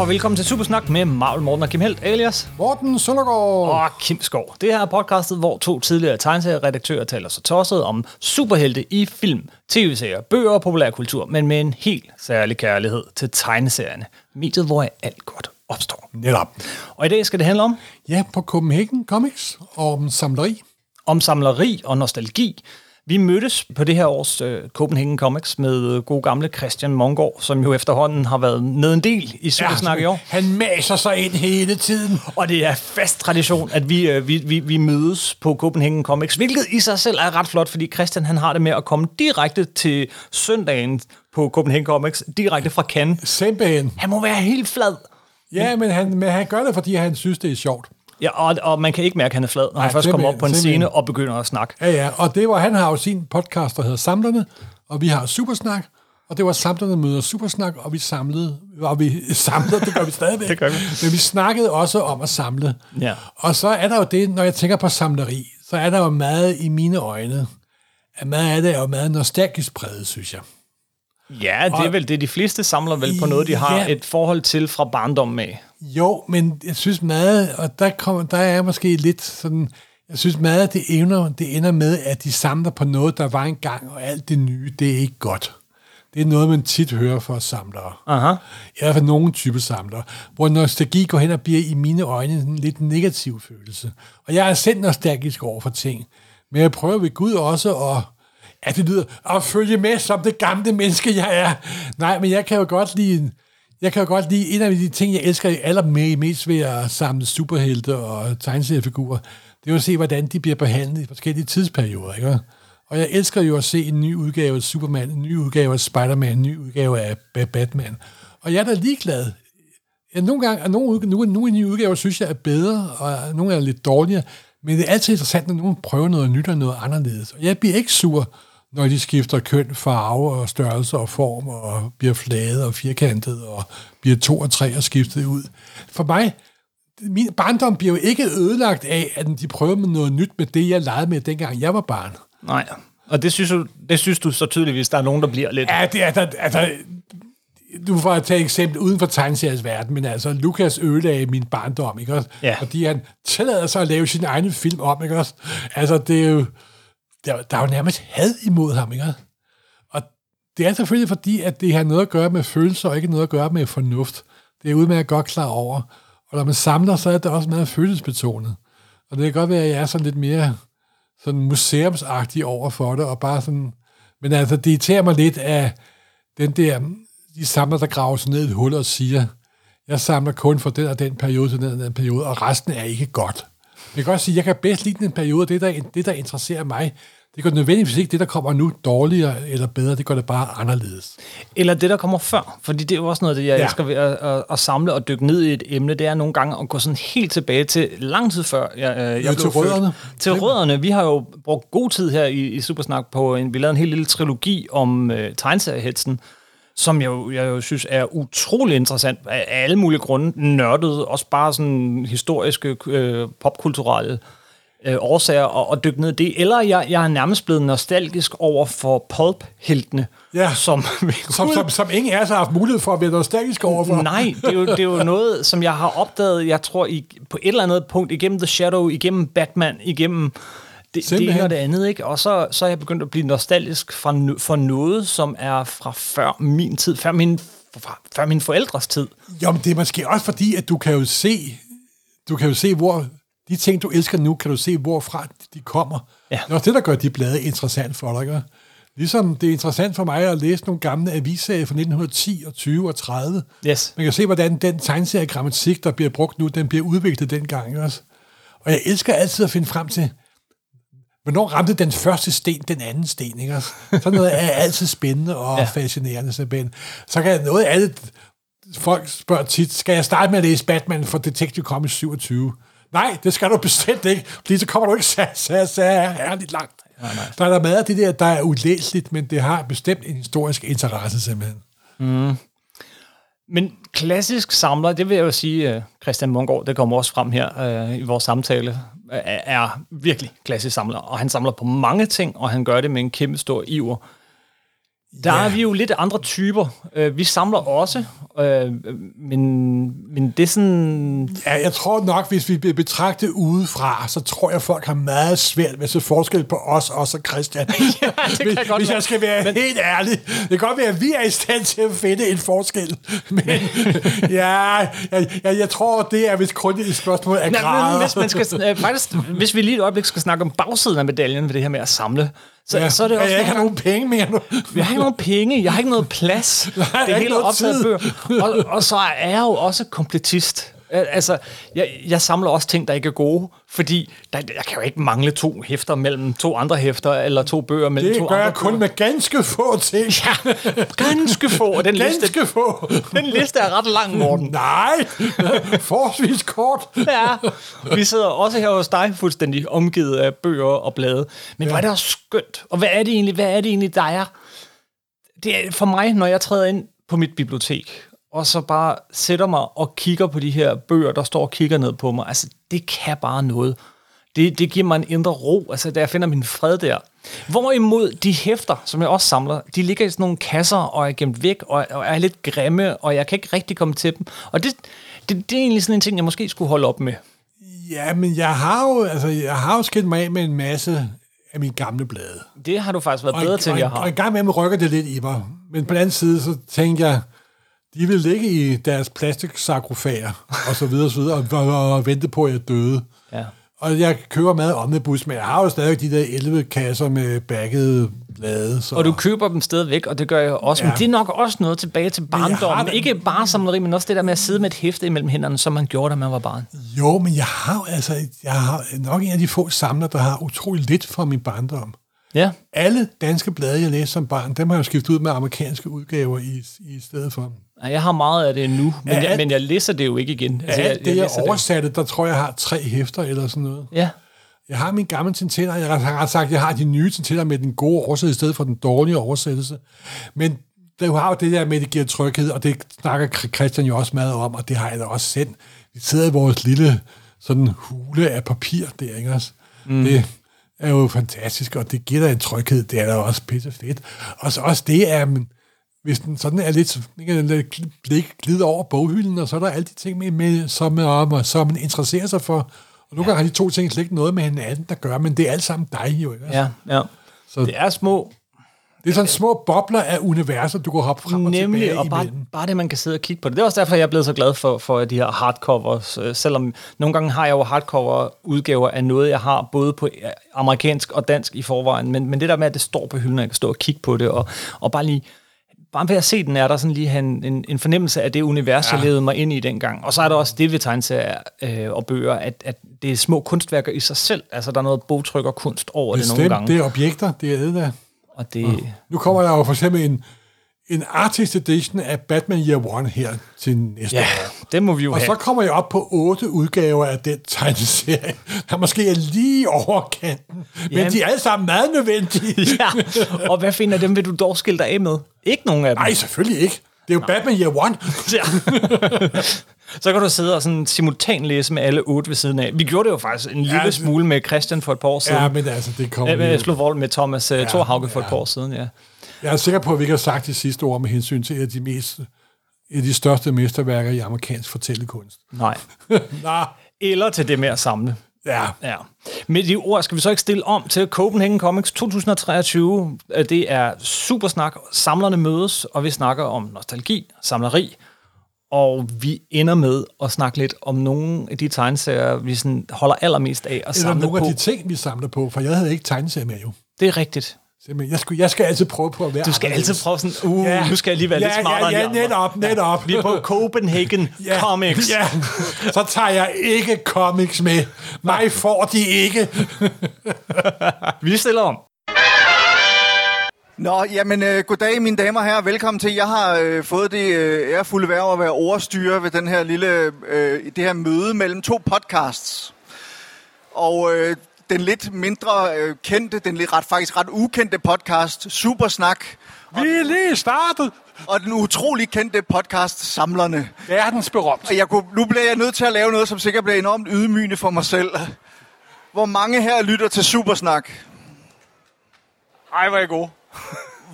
og velkommen til Supersnak med Marvel Morten og Kim Helt, alias Morten Søndergaard. og Kim Skov. Det her er podcastet, hvor to tidligere tegneserieredaktører taler sig tosset om superhelte i film, tv-serier, bøger og populærkultur, men med en helt særlig kærlighed til tegneserierne. Mediet, hvor alt godt opstår. Netop. Og i dag skal det handle om, Ja, på Copenhagen Comics og om samleri. om samleri og nostalgi. Vi mødtes på det her års øh, Copenhagen Comics med øh, god gamle Christian Mongård, som jo efterhånden har været med en del i Supersnak i år. Han maser sig ind hele tiden. Og det er fast tradition, at vi, øh, vi, vi, vi mødes på Copenhagen Comics, hvilket i sig selv er ret flot, fordi Christian han har det med at komme direkte til søndagen på Copenhagen Comics, direkte fra Cannes. Simpelthen. Han må være helt flad. Ja, men han, men han gør det, fordi han synes, det er sjovt. Ja, og, og man kan ikke mærke, at han er flad, når Nej, han først kommer op på en simpelthen. scene og begynder at snakke. Ja, ja. Og det var, han har jo sin podcast, der hedder Samlerne, og vi har Supersnak, og det var Samlerne møder Supersnak, og vi samlede, og vi samlede, det gør vi stadigvæk. Det gør vi. Men vi snakkede også om at samle. Ja. Og så er der jo det, når jeg tænker på samleri, så er der jo meget i mine øjne, at meget af det er jo meget nostalgisk præget, synes jeg. Ja, det er vel det, de fleste samler vel på noget, de har Ja. et forhold til fra barndommen af. Jo, men jeg synes meget, og der, kommer, der er måske lidt sådan, jeg synes meget, at det ender, det ender med, at de samler på noget, der var engang, og alt det nye, det er ikke godt. Det er noget, man tit hører fra samlere. Aha. I hvert fald nogle typer samlere, hvor nostalgi går hen og bliver i mine øjne en lidt negativ følelse. Og jeg er selv nostalgisk over for ting, men jeg prøver ved Gud også at, at det lyder, at følge med som det gamle menneske, jeg er. Nej, men jeg kan jo godt lide, jeg kan jo godt lide, en af de ting, jeg elsker allermest ved at samle superhelte og tegneseriefigurer, det er jo at se, hvordan de bliver behandlet i forskellige tidsperioder. Ikke? Og jeg elsker jo at se en ny udgave af Superman, en ny udgave af Spider-Man, en ny udgave af Batman. Og jeg er da ligeglad. Ja, nogle gange, og nogle, nogle, nogle nye udgaver synes jeg er bedre, og nogle er lidt dårligere, men det er altid interessant, når nogen prøver noget nyt og noget anderledes. Og jeg bliver ikke sur, når de skifter køn, farve og størrelse og form, og bliver flade og firkantet, og bliver to og tre og skiftet ud. For mig, min barndom bliver jo ikke ødelagt af, at de prøver med noget nyt med det, jeg legede med, dengang jeg var barn. Nej. Og det synes, du, det synes du så tydeligvis, der er nogen, der bliver lidt... Ja, det er der, altså, du får at tage et eksempel uden for tegneseriens verden, men altså, Lukas ødelagde min barndom, ikke også? Ja. Fordi han tillader sig at lave sin egen film om, ikke også? Altså, det er jo, der, der er jo nærmest had imod ham, ikke? Og det er selvfølgelig fordi, at det har noget at gøre med følelser, og ikke noget at gøre med fornuft. Det er udmærket godt klar over. Og når man samler, så er det også meget følelsesbetonet. Og det kan godt være, at jeg er sådan lidt mere sådan museumsagtig over for det, og bare sådan... Men altså, det irriterer mig lidt af den der... De samler, der graver sig ned i et hul og siger, jeg samler kun for den og den periode til den og den periode, og resten er ikke godt. Jeg kan godt sige, jeg kan bedst lide den periode, det der, det, der interesserer mig, det går nødvendigvis ikke det, der kommer nu dårligere eller bedre, det går det bare anderledes. Eller det, der kommer før. Fordi det er jo også noget, det jeg ja. Elsker ved at, at, at samle og dykke ned i et emne. Det er nogle gange at gå sådan helt tilbage til lang tid før jeg, øh, jeg til blev født. rødderne. Til rødderne. Vi har jo brugt god tid her i, i Supersnak på, en, vi lavede en helt lille trilogi om øh, tegneseriehetsen, som jeg, jo- jeg jo synes er utrolig interessant af alle mulige grunde. Nørdet, også bare sådan historiske, øh, popkulturelle øh, årsager og, og dykke ned i det. Eller jeg, jeg er nærmest blevet nostalgisk over for pulp-heltene, Ja. som, Som, som, som ingen af os har haft mulighed for at være nostalgisk overfor. Nej, det er, jo, det er jo noget, som jeg har opdaget, jeg tror, i, på et eller andet punkt, igennem The Shadow, igennem Batman, igennem det, det Simpelthen. ene og det andet, ikke? Og så, så er jeg begyndt at blive nostalgisk for, no- for noget, som er fra før min tid, før min, fra, før min forældres tid. Jo, men det er måske også fordi, at du kan jo se, du kan jo se, hvor de ting, du elsker nu, kan du se, hvorfra de kommer. Ja. Det er også det, der gør de blade interessant for dig. Ikke? Ligesom det er interessant for mig at læse nogle gamle aviserier fra 1910 og 20 og 30. Yes. Man kan se, hvordan den tegneseriegrammatik, der bliver brugt nu, den bliver udviklet dengang også. Og jeg elsker altid at finde frem til, hvornår ramte den første sten den anden sten, ikke også? Sådan noget er altid spændende og Ja. fascinerende, simpelthen. Så kan noget det, folk spørger tit, skal jeg starte med at læse Batman for Detective Comics 27? Nej, det skal du bestemt ikke, fordi så kommer du ikke så, så, så herligt langt. Nej, nej. Der er der meget af det der, der er ulæseligt, men det har bestemt en historisk interesse, simpelthen. Men klassisk samler, det vil jeg jo sige, øh, Christian Mungård, det kommer også frem her øh, i vores samtale, er, virkelig klassisk samler. Og han samler på mange ting, og han gør det med en kæmpe stor iver. Der ja. er vi jo lidt andre typer. Øh, vi samler også, øh, men, men det er sådan... Ja, jeg tror nok, hvis vi bliver betragtet udefra, så tror jeg, folk har meget svært ved at se forskel på os, os og Christian. ja, det kan hvis, jeg godt hvis være. jeg skal være men... helt ærlig. Det kan godt være, at vi er i stand til at finde en forskel. Men ja, jeg, jeg, jeg tror, det er vist kun et spørgsmål af grader. men hvis, man skal, øh, faktisk, hvis vi lige et øjeblik skal snakke om bagsiden af medaljen ved det her med at samle, så, Ja, så er det også... jeg ikke har nogen penge mere nu. Jeg har ikke nogen penge, jeg har ikke noget plads. jeg det er hele noget optaget bøger. Og, og så er jeg jo også kompletist. Al- Altså, jeg, jeg samler også ting, der ikke er gode, fordi der, jeg kan jo ikke mangle to hæfter mellem to andre hæfter, eller to bøger mellem Det to gør andre jeg kun bøger. med ganske få ting. Ja, ganske få. Den liste, Ganske få. den liste er ret lang, Morten. Nej, forholdsvis kort. Ja, vi sidder også her hos dig fuldstændig omgivet af bøger og blade. Men ja. hvor er det også skønt. Og hvad er det egentlig, hvad er det egentlig, der er? Det er for mig, når jeg træder ind på mit bibliotek, og så bare sætter mig og kigger på de her bøger, der står og kigger ned på mig. Altså, det kan bare noget. Det, det giver mig en indre ro, altså da jeg finder min fred der. Hvorimod de hæfter, som jeg også samler, de ligger i sådan nogle kasser og er gemt væk og, og er lidt grimme, og jeg kan ikke rigtig komme til dem. Og det, det, det er egentlig sådan en ting, jeg måske skulle holde op med. Ja, men jeg har jo, altså, jeg har jo skilt mig af med en masse af mine gamle blade. Det har du faktisk været Og, bedre til, og, end jeg og har. en gang med dem rykker det lidt i mig. Men på den anden side, så tænker jeg, de vil ligge i deres plastiksarkofager, og så videre, og så videre, og, og, vente på, at jeg døde. Ja. Og jeg køber meget omnibus, men jeg har jo stadig de der 11 kasser med baggede blade. Så. Og du køber dem stadigvæk, og det gør jeg også. Ja. Men det er nok også noget tilbage til barndommen. da- Ikke bare samleri, men også det der med at sidde med et hæfte imellem hænderne, som man gjorde, da man var barn. Jo, men jeg har altså, jeg har nok en af de få samler, der har utrolig lidt fra min barndom. Ja. Alle danske blade, jeg læste som barn, dem har jeg skiftet ud med amerikanske udgaver i, i stedet for. Jeg har meget af det nu, men, Ja, jeg, alt- men jeg læser det jo ikke igen. Altså, Alt det, jeg læser oversatte, der tror jeg, jeg har tre hæfter eller sådan noget. Ja. Jeg har mine gamle Tintinder, jeg har ret sagt, jeg har de nye Tintinder med den gode oversættelse i stedet for den dårlige oversættelse. Men du har jo det der med, at det giver tryghed, og det snakker Christian jo også meget om, og det har jeg da også sendt. Vi sidder i vores lille sådan hule af papir der, ikke også? Mm. Det er jo fantastisk, og det giver dig en tryghed, det er da også pisse fedt. Og så også det er, men hvis den sådan er lidt, ikke, lidt blik glider over boghylden, og så er der alle de ting, med, med, som, um, som man interesserer sig for. Og nogle gange har de to ting slet ikke noget med hinanden, der gør, men det er alt sammen dig jo. Ikke? Ja, ja. Så Det er små, det er sådan små bobler af universer, du kan hoppe frem og nemlig, tilbage og bare, imellem. bare det, man kan sidde og kigge på det. Det er også derfor, jeg er blevet så glad for, for de her hardcovers. øh, Selvom nogle gange har jeg jo hardcover-udgaver af noget, jeg har både på øh, amerikansk og dansk i forvejen. Men, men det der med, at det står på hylden, og jeg kan stå og kigge på det, og, og bare lige bare ved at se den, er der sådan lige en, en, en fornemmelse af det univers, ja. jeg levede mig ind i dengang. Og så er der også det ved tegneserier øh, og bøger, at, at det er små kunstværker i sig selv. Altså, der er noget bogtrykkerkunst over det nogle Bestemt, gange. det er objekter, det er det der. Og det, Nu kommer der jo for eksempel en, en artist edition af Batman Year One her til næste ja, år. det må vi jo Og have. så kommer jeg op på otte udgaver af den tegneserie, der måske er lige over kanten. Men Jamen. de er alle sammen meget nødvendige. ja, og hvad finder dem vil du dog skille dig af med? Ikke nogen af dem. Nej, selvfølgelig ikke. Det er jo Batman Year One. Ja. så kan du sidde og sådan simultan læse med alle otte ved siden af. Vi gjorde det jo faktisk en lille det- smule med Christian for et par år siden. Ja, men altså, det kommer Ja, jo. slå vold med Thomas ja, Thorhauge for et ja. par år siden, ja. Jeg er sikker på, at vi ikke har sagt de sidste ord med hensyn til et af de, mest, et af de største mesterværker i amerikansk fortællekunst. Nej. Nå, Eller til det med at samle. ja. Ja. Med de ord skal vi så ikke stille om til Copenhagen Comics 2023. Øh, Det er supersnak. Samlerne mødes, og vi snakker om nostalgi, samleri, og vi ender med at snakke lidt om nogle af de tegneserier, vi sådan holder allermest af at Eller samle nogle på. af de ting, vi samler på, for jeg havde ikke tegneserier med jo. Det er rigtigt. Simpelthen. Jeg, skulle, jeg skal altid prøve på at være Du skal anderledes. altid prøve sådan, uh, Ja. nu skal jeg lige være ja, lidt smartere Ja, ja, netop, netop. Vi er på Copenhagen ja, Comics. Ja, så tager jeg ikke comics med. Mig får de ikke. Vi stiller om. Nå, jamen, øh, goddag mine damer og herrer. Velkommen til. Jeg har øh, fået det øh, ærefulde værv at være overstyrer ved den her lille, øh, det her møde mellem to podcasts. Og øh, den lidt mindre øh, kendte, den lidt ret, faktisk ret ukendte podcast, Supersnak, Vi er lige startet. og den utrolig kendte podcast, Samlerne. Verdensberømt. Og jeg kunne, nu bliver jeg nødt til at lave noget, som sikkert bliver enormt ydmygende for mig selv. Hvor mange her lytter til Supersnak? Ej, hvor er I gode.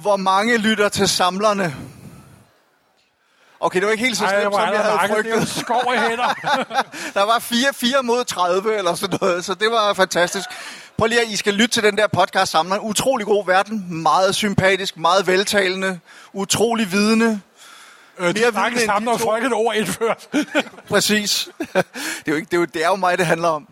Hvor mange lytter til samlerne? Okay, det var ikke helt så slemt, som er jeg havde. Det er jo frygtet. skov i hænder. Der var 4, 4 mod 30 eller sådan noget, så det var fantastisk. Prøv lige at I skal lytte til den der podcast samler. Utrolig god verden, meget sympatisk, meget veltalende, utrolig vidende. Øh, de Mere snakker vidne end sammen to. folk et ord indført. Præcis. det, er jo ikke, det, er jo, det er jo mig, det handler om.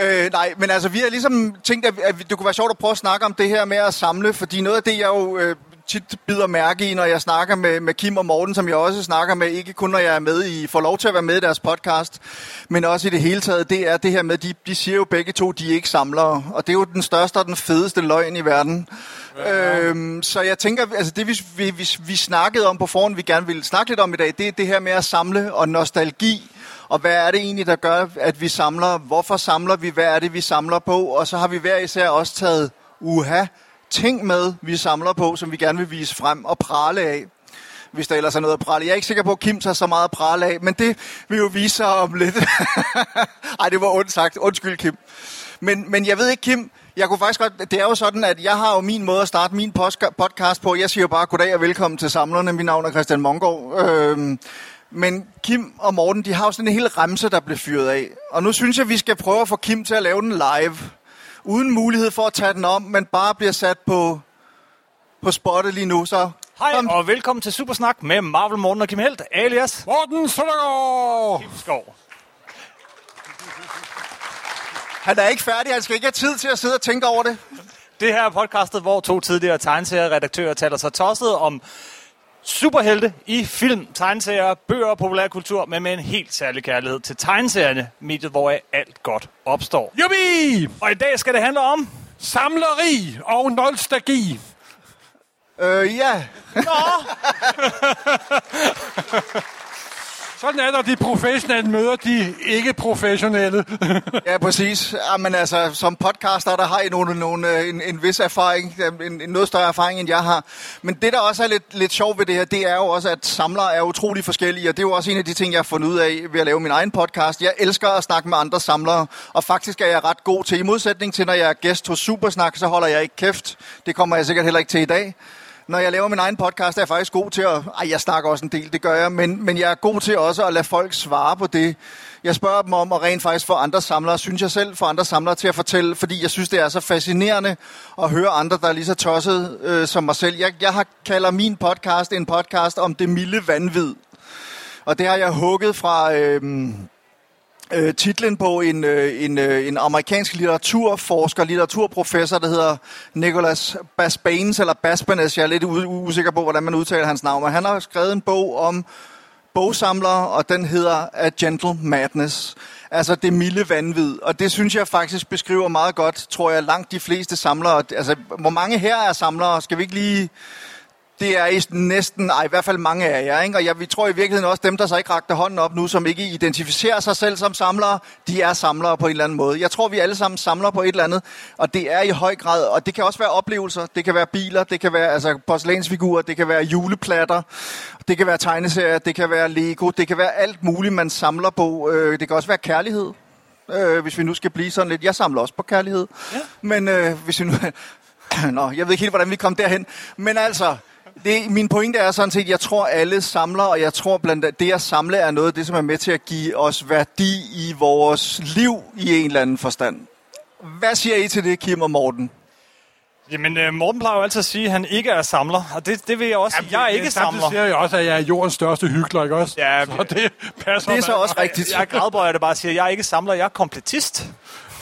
Øh, nej, men altså, vi har ligesom tænkt, at, at det kunne være sjovt at prøve at snakke om det her med at samle, fordi noget af det, jeg jo øh, tit bider mærke i, når jeg snakker med, med Kim og Morten, som jeg også snakker med, ikke kun når jeg er med i, får lov til at være med i deres podcast, men også i det hele taget, det er det her med, de, de siger jo begge to, de er ikke samlere, og det er jo den største og den fedeste løgn i verden. Ja. Øhm, så jeg tænker, altså det vi, vi, vi, vi snakkede om på forhånd, vi gerne ville snakke lidt om i dag, det er det her med at samle og nostalgi, og hvad er det egentlig, der gør, at vi samler? Hvorfor samler vi? Hvad er det, vi samler på? Og så har vi hver især også taget uha ting med, vi samler på, som vi gerne vil vise frem og prale af. Hvis der ellers er noget at prale. Jeg er ikke sikker på, at Kim tager så meget at prale af, men det vil jo vise sig om lidt. Ej, det var ondt sagt. Undskyld, Kim. Men, men jeg ved ikke, Kim, jeg kunne faktisk godt, det er jo sådan, at jeg har jo min måde at starte min podcast på. Jeg siger jo bare goddag og velkommen til samlerne. Mit navn er Christian Mongård. Øhm, men Kim og Morten, de har jo sådan en hel remse, der blev fyret af. Og nu synes jeg, vi skal prøve at få Kim til at lave den live. Uden mulighed for at tage den om, men bare bliver sat på, på spottet lige nu. Så Hej, kom. og velkommen til Supersnak med Marvel Morten og Kim Helt, alias Morten Søndergaard! Skov. Han er ikke færdig, han skal ikke have tid til at sidde og tænke over det. Det her er podcastet, hvor to tidligere tegneserieredaktører taler sig tosset om superhelte i film, tegneserier, bøger og populærkultur, men med en helt særlig kærlighed til tegneserierne, mediet, hvor alt godt opstår. Jubi! Og i dag skal det handle om... Samleri og nostalgi. Øh, ja. Sådan er der, de professionelle møder de ikke-professionelle. Ja, præcis. Jamen, altså, som podcaster, der har I nogle, nogle, øh, en, en vis erfaring, en, en noget større erfaring, end jeg har. Men det, der også er lidt, lidt sjovt ved det her, det er jo også, at samlere er utrolig forskellige, og det er jo også en af de ting, jeg har fundet ud af ved at lave min egen podcast. Jeg elsker at snakke med andre samlere, og faktisk er jeg ret god til, i modsætning til, når jeg er gæst hos Supersnak, så holder jeg ikke kæft. Det kommer jeg sikkert heller ikke til i dag. Når jeg laver min egen podcast, er jeg faktisk god til at... Ej, jeg snakker også en del, det gør jeg, men, men jeg er god til også at lade folk svare på det. Jeg spørger dem om, og rent faktisk få andre samlere, synes jeg selv, for andre samlere til at fortælle, fordi jeg synes, det er så fascinerende at høre andre, der er lige så tosset øh, som mig selv. Jeg, jeg har kalder min podcast en podcast om det milde vanvid. Og det har jeg hugget fra... Øh, øh, titlen på en, øh, en, øh, en amerikansk litteraturforsker, litteraturprofessor, der hedder Nicholas Basbanes, eller Basbanes, jeg er lidt usikker på, hvordan man udtaler hans navn, men han har skrevet en bog om bogsamlere, og den hedder A Gentle Madness. Altså det milde vanvid. Og det synes jeg faktisk beskriver meget godt, tror jeg, langt de fleste samlere. Altså, hvor mange her er samlere? Skal vi ikke lige... Det er i næsten, ej, i hvert fald mange af jer, ikke? Og jeg, vi tror i virkeligheden også, dem, der så ikke rakte hånden op nu, som ikke identificerer sig selv som samlere, de er samlere på en eller anden måde. Jeg tror, vi alle sammen samler på et eller andet, og det er i høj grad, og det kan også være oplevelser, det kan være biler, det kan være altså, porcelænsfigurer, det kan være juleplatter, det kan være tegneserier, det kan være Lego, det kan være alt muligt, man samler på. Øh, det kan også være kærlighed, øh, hvis vi nu skal blive sådan lidt. Jeg samler også på kærlighed, ja. men øh, hvis vi nu... Nå, jeg ved ikke helt, hvordan vi kom derhen. Men altså, det, min pointe er sådan set, jeg tror alle samler, og jeg tror blandt andet, det at samle er noget af det, som er med til at give os værdi i vores liv i en eller anden forstand. Hvad siger I til det, Kim og Morten? Jamen, øh, Morten plejer jo altid at sige, at han ikke er samler, og det, det vil jeg også sige. Jeg er ikke samler. siger jeg også, at jeg er jordens største hyggelig, ikke også? Ja, så det passer. Det er så også rigtigt. Jeg grædbøjer det bare og siger, at jeg er ikke samler, jeg er kompletist.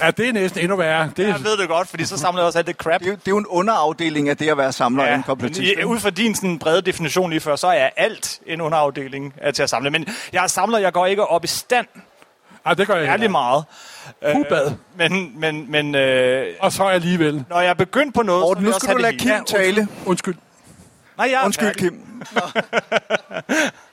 Ja, det er næsten endnu værre. Det er, Jeg ved det godt, fordi så samler jeg også alt det crap. Det er, jo- det er jo en underafdeling af det at være samler ja, kompletist. ud fra din sådan, brede definition lige før, så er alt en underafdeling af til at samle. Men jeg er samler, jeg går ikke op i stand Ej, det gør jeg ikke. meget. Pubad. Men, men, men øh, Og så alligevel. når jeg er begyndt på noget, Morten, så nu skal du lade Kim hele. tale. Undskyld. Nej, jeg er Undskyld, færdig. Kim.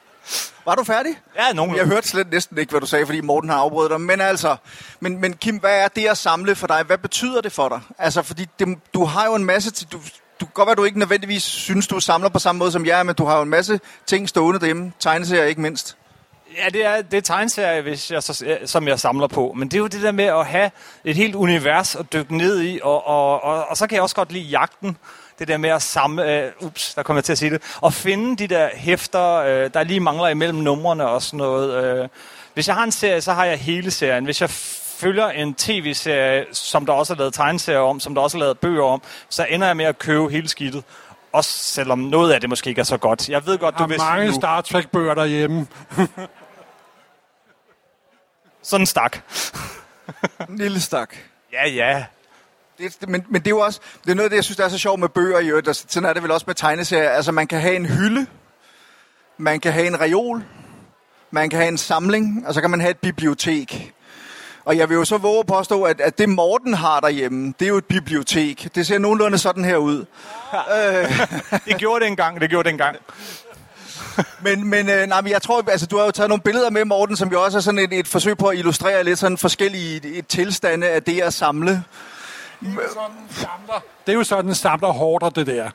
Var du færdig? Ja, nogen. Jeg hørte slet næsten ikke, hvad du sagde, fordi Morten har afbrudt dig. Men altså, men, men Kim, hvad er det at samle for dig? Hvad betyder det for dig? Altså, fordi det, du har jo en masse... Til, du, du kan godt være, du ikke nødvendigvis synes, du samler på samme måde som jeg, men du har jo en masse ting stående derhjemme. Tegneserier ikke mindst. Ja, det er, det er tegneserier, hvis jeg, så, som jeg samler på. Men det er jo det der med at have et helt univers at dykke ned i, og, og, og, og så kan jeg også godt lide jagten. Det der med at samle, øh, ups, der kommer jeg til at sige det, og finde de der hæfter, øh, der lige mangler imellem numrene og sådan noget. Øh. Hvis jeg har en serie, så har jeg hele serien. Hvis jeg følger en tv-serie, som der også er lavet tegneserier om, som der også er lavet bøger om, så ender jeg med at købe hele skidtet. Også selvom noget af det måske ikke er så godt. Jeg ved godt, Der du er mange nu. Star Trek-bøger derhjemme. Sådan en stak. En lille stak. Ja, ja. Det, men, men det er jo også det er noget af det, jeg synes, der er så sjovt med bøger i øvrigt. og Sådan er det vel også med tegneserier. Altså, man kan have en hylde, man kan have en reol, man kan have en samling, og så kan man have et bibliotek. Og jeg vil jo så våge at påstå, at, at det Morten har derhjemme, det er jo et bibliotek. Det ser nogenlunde sådan her ud. Det gjorde det engang, det gjorde det engang. Men, men, øh, nej, men jeg tror, altså, du har jo taget nogle billeder med, Morten, som jo også er sådan et, et forsøg på at illustrere lidt sådan forskellige et, tilstande af det at samle. Det er jo sådan en samler hårder, det der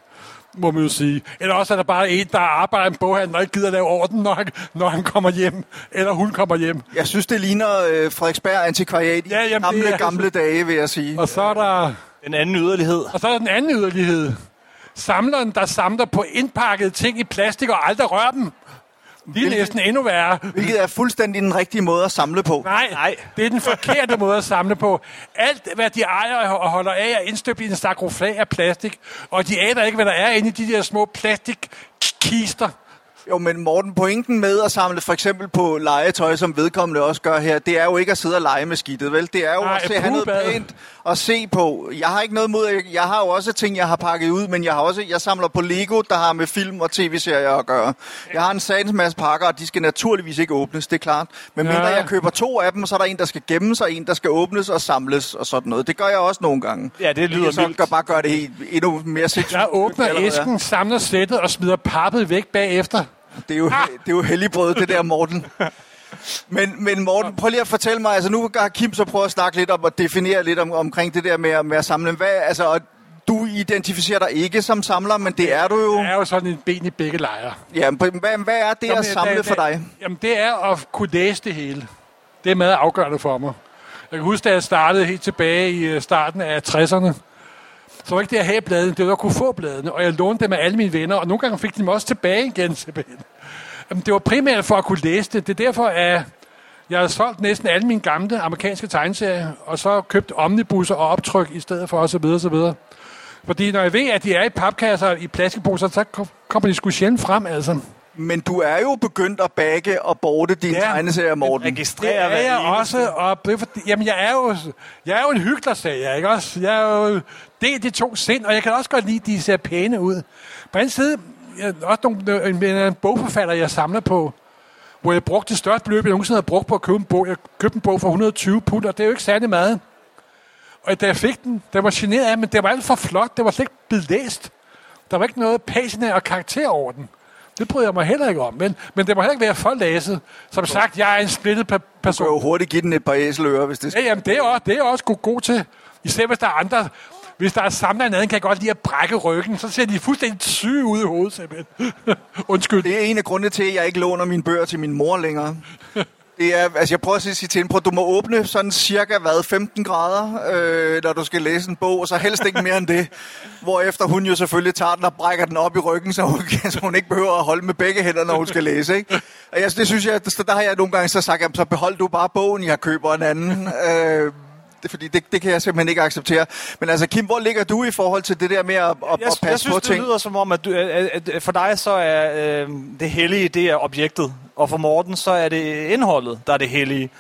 må man jo sige. Eller også er der bare en, der arbejder i en boghandel, og ikke gider lave orden, når han, når han kommer hjem, eller hun kommer hjem. Jeg synes, det ligner øh, Frederiksberg Antikvariat i Ja, jamen, gamle, det er- gamle dage, vil jeg sige. Og så er der, Den anden yderlighed. og så er der den anden yderlighed. Samleren, der samler på indpakkede ting i plastik og aldrig rører dem. De er næsten endnu værre. Hvilket er fuldstændig den rigtige måde at samle på. Nej, Nej. det er den forkerte måde at samle på. Alt, hvad de ejer og holder af, er indstøbt i en sarkofag af plastik. Og de aner ikke, hvad der er inde i de der små plastikkister. Jo, men Morten, pointen med at samle for eksempel på legetøj, som vedkommende også gør her, det er jo ikke at sidde og lege med skidtet, vel? Det er jo Nej, at se, have noget pænt at se på. Jeg har ikke noget mod, jeg, har jo også ting, jeg har pakket ud, men jeg har også, jeg samler på Lego, der har med film og tv-serier at gøre. Jeg har en satans masse pakker, og de skal naturligvis ikke åbnes, det er klart. Men mindre Ja. jeg køber to af dem, så er der en, der skal gemmes, og en, der skal åbnes og samles og sådan noget. Det gør jeg også nogle gange. Ja, det lyder så vildt. gør, bare gøre det helt, endnu mere sindssygt. Jeg åbner æsken, samler sættet og smider pappet væk bagefter. Det er jo, Ah! det er jo helligbrød, det der, Morten. Men, men Morten, prøv lige at fortælle mig, altså nu har Kim så prøvet at snakke lidt om og definere lidt om, omkring det der med, at- med at samle. Hvad, altså, og du identificerer dig ikke som samler, men det er du jo. Det er jo sådan en ben i begge lejre. Ja, men hvad, hvad er det Jamen, at samle det- for det- dig? Jamen, det er at kunne læse det hele. Det er meget afgørende for mig. Jeg kan huske, da jeg startede helt tilbage i øh, starten af 60'erne, så var ikke det at have bladene, det var at kunne få bladene, og jeg lånte dem af alle mine venner, og nogle gange fik de dem også tilbage igen. Simpelthen. Jamen, det var primært for at kunne læse det. Det er derfor, at jeg har solgt næsten alle mine gamle amerikanske tegneserier, og så købt omnibusser og optryk i stedet for osv. osv. Fordi når jeg ved, at de er i papkasser i plastikposer, så kommer de sgu sjældent frem, altså. Men du er jo begyndt at bagge og borte dine Ja. tegneserier, Morten. Det Registrerer er hver jeg eneste. også, og det er fordi- jamen, jeg er jo, jeg er jo en hyggelig, sagde jeg, ikke også? Jeg er jo, det er de to sind, og jeg kan også godt lide, at de ser pæne ud. På den side, jeg, også nogle, en, en bogforfatter, jeg samler på, hvor jeg brugte det største beløb, jeg nogensinde havde brugt på at købe en bog. Jeg købte en bog for 120 pund, og det er jo ikke særlig meget. Og da jeg fik den, der var generet af, men det var alt for flot. Det var slet ikke blevet læst. Der var ikke noget patina og karakter over den. Det bryder jeg mig heller ikke om. Men, men det må heller ikke være for læset. Som sagt, jeg er en splittet pe- Du kan person. jo hurtigt give den et par æselører, hvis det Ja, jamen, det er også, det er også god, god til. Især hvis der er andre... Hvis der er samlet anden, kan jeg godt lide at brække ryggen. Så ser de fuldstændig syge ud i hovedet, simpelthen. Undskyld. Det er en af grundene til, at jeg ikke låner mine bøger til min mor længere. Det er, altså jeg prøver at sige til hende, prøv, du må åbne sådan cirka, hvad, 15 grader, øh, når du skal læse en bog, og så helst ikke mere end det. Hvorefter hun jo selvfølgelig tager den og brækker den op i ryggen, så hun, så hun ikke behøver at holde med begge hænder, når hun skal læse. Ikke? Og jeg, det synes jeg, der har jeg nogle gange så sagt, jamen, så behold du bare bogen, jeg køber en anden. Øh, det, fordi det, det kan jeg simpelthen ikke acceptere. Men altså, Kim, hvor ligger du i forhold til det der med at, at, Jeg, at jeg passe synes, på det ting? lyder som om, at, du, at, at for dig så er øh, det hellige, det er objektet. Og for Morten, så er det indholdet, der er det hellige.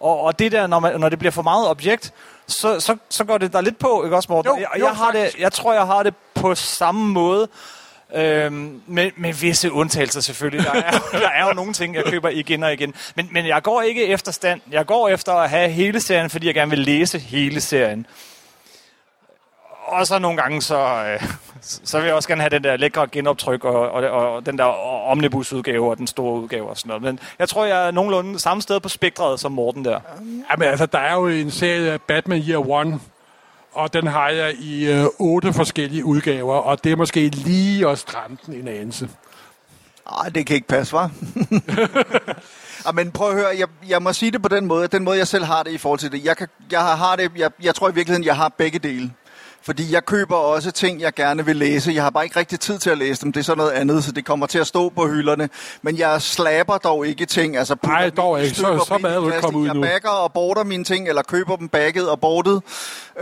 Og, og det der, når, man, når det bliver for meget objekt, så, så, så går det der lidt på, ikke også, Morten? Jo, jeg, jo, jeg, har det, jeg tror, jeg har det på samme måde. Øhm, med, med visse undtagelser selvfølgelig. Der er, der er jo nogle ting, jeg køber igen og igen. Men, men jeg går ikke efter stand. Jeg går efter at have hele serien, fordi jeg gerne vil læse hele serien. Og så nogle gange, så, øh, så vil jeg også gerne have den der lækre genoptryk, og, og, og den der omnibusudgave, og den store udgave og sådan noget. Men jeg tror, jeg er nogenlunde samme sted på spektret som Morten der. Jamen, altså, der er jo en serie af Batman Year One, og den har jeg i øh, otte forskellige udgaver, og det er måske lige at stramme den en anelse. Nej, det kan ikke passe, hva'? Ja, men prøv at høre, jeg, jeg må sige det på den måde, den måde jeg selv har det i forhold til det. Jeg, kan, jeg har det, jeg, jeg tror i virkeligheden, jeg har begge dele. Fordi jeg køber også ting, jeg gerne vil læse. Jeg har bare ikke rigtig tid til at læse dem. Det er sådan noget andet, så det kommer til at stå på hylderne. Men jeg slapper dog ikke ting. Altså, Nej, dog ikke. Så- så meget plastik. kommet ud Jeg nu. bagger og border mine ting, eller køber dem bagget og bordet,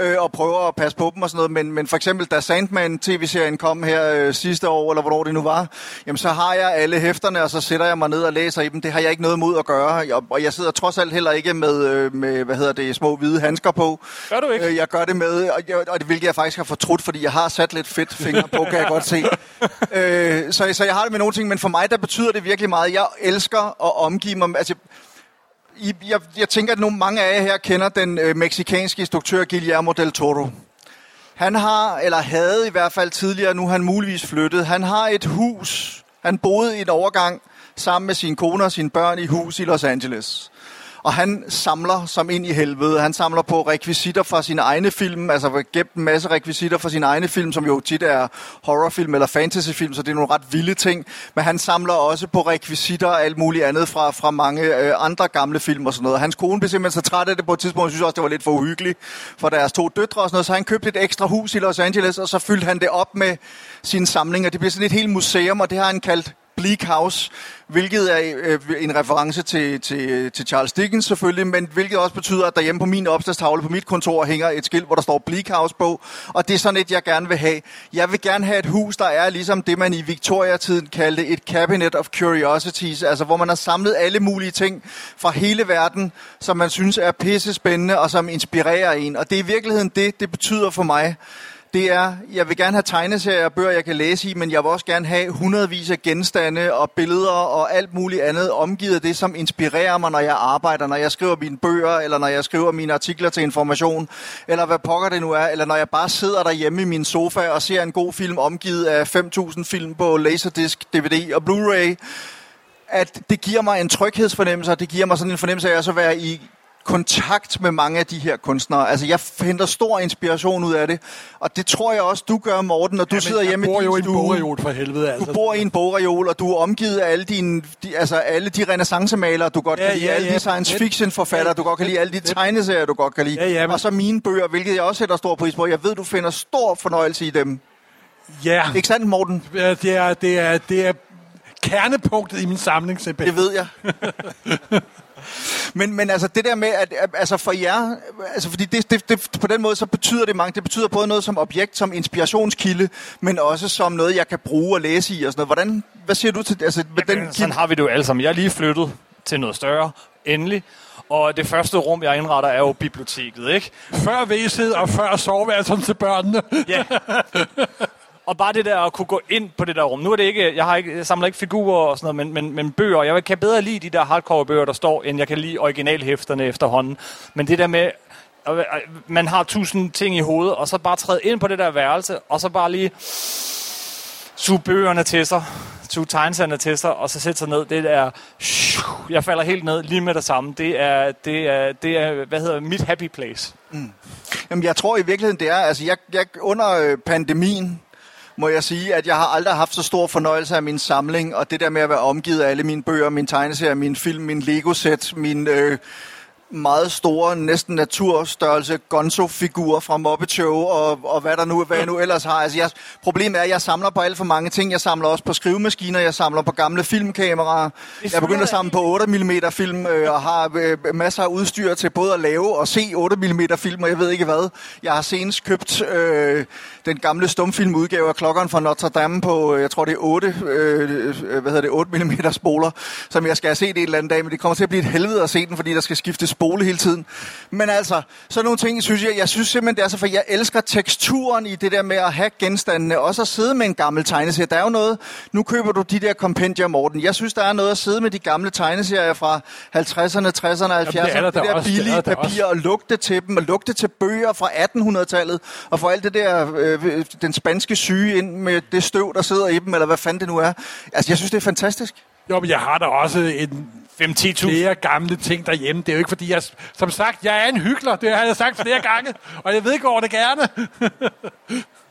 øh, og prøver at passe på dem og sådan noget. Men, men for eksempel, da Sandman-tv-serien kom her øh, sidste år, eller hvornår det nu var, jamen så har jeg alle hæfterne, og så sætter jeg mig ned og læser i dem. Det har jeg ikke noget mod at gøre. Jeg, og jeg sidder trods alt heller ikke med, øh, med hvad hedder det, små hvide handsker på. Gør du ikke? Øh, jeg gør det med, og, jeg, og det hvilket jeg faktisk har fortrudt, fordi jeg har sat lidt fedt fingre på, kan jeg godt se. øh, så, så jeg har det med nogle ting, men for mig, der betyder det virkelig meget. Jeg elsker at omgive mig... Altså, I, jeg, jeg tænker, at nogle mange af jer her kender den øh, meksikanske instruktør Guillermo del Toro. Han har, eller havde i hvert fald tidligere, nu han muligvis flyttet, han har et hus. Han boede i en overgang sammen med sin kone og sine børn i hus i Los Angeles. Og han samler som ind i helvede. Han samler på rekvisitter fra sine egne film, altså gemt en masse rekvisitter fra sine egne film, som jo tit er horrorfilm eller fantasyfilm, så det er nogle ret vilde ting. Men han samler også på rekvisitter og alt muligt andet fra, fra mange øh, andre gamle film og sådan noget. Hans kone blev simpelthen så træt af det på et tidspunkt, og synes også, det var lidt for uhyggeligt for deres to døtre og sådan noget, så han købte et ekstra hus i Los Angeles, og så fyldte han det op med sin samling, og Det bliver sådan et helt museum, og det har han kaldt Bleak House, hvilket er øh, en reference til, til, til Charles Dickens selvfølgelig, men hvilket også betyder, at derhjemme på min opslagstavle på mit kontor hænger et skilt, hvor der står Bleak House på, og det er sådan et, jeg gerne vil have. Jeg vil gerne have et hus, der er ligesom det, man i Victoria-tiden kaldte et cabinet of curiosities, altså hvor man har samlet alle mulige ting fra hele verden, som man synes er pisse spændende og som inspirerer en, og det er i virkeligheden det, det betyder for mig det er, jeg vil gerne have tegneserier og bøger, jeg kan læse i, men jeg vil også gerne have hundredvis af genstande og billeder og alt muligt andet omgivet af det, som inspirerer mig, når jeg arbejder, når jeg skriver mine bøger, eller når jeg skriver mine artikler til information, eller hvad pokker det nu er, eller når jeg bare sidder derhjemme i min sofa og ser en god film omgivet af 5.000 film på Laserdisc, DVD og Blu-ray, at det giver mig en tryghedsfornemmelse, og det giver mig sådan en fornemmelse af at så være i kontakt med mange af de her kunstnere. Altså, jeg henter stor inspiration ud af det, og det tror jeg også, du gør, Morten, når du Jamen, sidder hjemme i jo i din en stue. bogreol for helvede, altså. Du bor i en bogreol, og du er omgivet af alle, dine, de, altså alle de renaissancemalere, du godt Ja, kan lide, ja, alle ja. de science fiction forfattere, du godt kan lide, alle de tegneserier, du godt kan lide, Ja, ja, men- og så mine bøger, hvilket jeg også sætter stor pris på. Jeg ved, du finder stor fornøjelse i dem. Ja, Ikke sandt, Morten? Ja, det er, det er, det er kernepunktet i min samling, simpelthen. Det ved jeg. men, men altså det der med, at, at altså for jer, altså fordi det, det, det, på den måde så betyder det mange, det betyder både noget som objekt, som inspirationskilde, men også som noget, jeg kan bruge og læse i og sådan noget. Hvordan, hvad siger du til altså, med den Den sådan har vi det jo alle sammen. Jeg er lige flyttet til noget større, endelig. Og det første rum, jeg indretter, er jo biblioteket, ikke? Før væsed og før soveværelsen til børnene. Ja. Og bare det der at kunne gå ind på det der rum. Nu er det ikke, jeg, har ikke, jeg samler ikke figurer og sådan noget, men, men, men bøger. Jeg kan bedre lide de der hardcore bøger, der står, end jeg kan lide originalhæfterne efterhånden. Men det der med, at man har tusind ting i hovedet, og så bare træde ind på det der værelse, og så bare lige suge bøgerne til sig, suge tegneserierne til sig, og så sætte sig ned. Det er, jeg falder helt ned lige med det samme. Det er, det er, det er hvad hedder mit happy place. Mm. Jamen, jeg tror i virkeligheden, det er, altså jeg, jeg under øh, pandemien, må jeg sige, at jeg har aldrig haft så stor fornøjelse af min samling, og det der med at være omgivet af alle mine bøger, mine tegneserier, mine film, min Lego-sæt, min øh, meget store, næsten naturstørrelse Gonzo-figur fra Muppet Show, og, og hvad, der nu, hvad jeg nu ellers har. Altså, jeg, problemet er, at jeg samler på alt for mange ting. Jeg samler også på skrivemaskiner, jeg samler på gamle filmkameraer. Jeg er begyndt at samle på 8 mm film, øh, og har øh, masser af udstyr til både at lave og se 8 mm film, og jeg ved ikke hvad. Jeg har senest købt øh, den gamle stumfilmudgave af Klokkeren fra Notre Dame på, øh, jeg tror det er 8, øh, øh, hvad hedder det, 8 mm spoler, som jeg skal have set en eller anden dag, men det kommer til at blive et helvede at se den, fordi der skal skiftes spole hele tiden. Men altså, sådan nogle ting, synes jeg, jeg synes simpelthen, det er så, for jeg elsker teksturen i det der med at have genstandene, også at sidde med en gammel tegneserie. Der er jo noget, nu køber du de der kompendier, Morten. Jeg synes, der er noget at sidde med de gamle tegneserier fra 50'erne, 60'erne, 70'erne, det er der det da der også, det er billige der da papir, og lugte til dem, og lugte til bøger fra 1800-tallet, og få alt det der, øh, den spanske syge ind med det støv, der sidder i dem, eller hvad fanden det nu er. Altså, jeg synes, det er fantastisk. Jo, men jeg har da også en 5-10.000. flere gamle ting derhjemme. Det er jo ikke fordi, jeg... Som sagt, jeg er en hyggelig. Det har jeg sagt flere gange. Og jeg vedgår det gerne.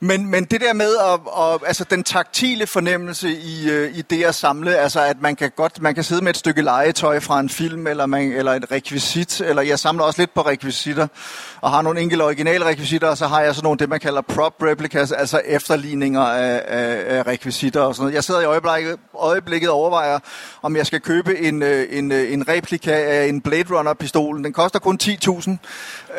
Men, men det der med at, at, altså den taktile fornemmelse i, øh, i det at samle, altså at man kan godt man kan sidde med et stykke legetøj fra en film, eller, man, eller et rekvisit, eller jeg samler også lidt på rekvisitter, og har nogle enkelte originale rekvisitter, og så har jeg sådan nogle, det man kalder prop replicas, altså efterligninger af, af, af rekvisitter og sådan noget. Jeg sidder i øjeblikket, øjeblikket og overvejer, om jeg skal købe en, øh, en, øh, en replika af en Blade Runner-pistolen. Den koster kun 10.000.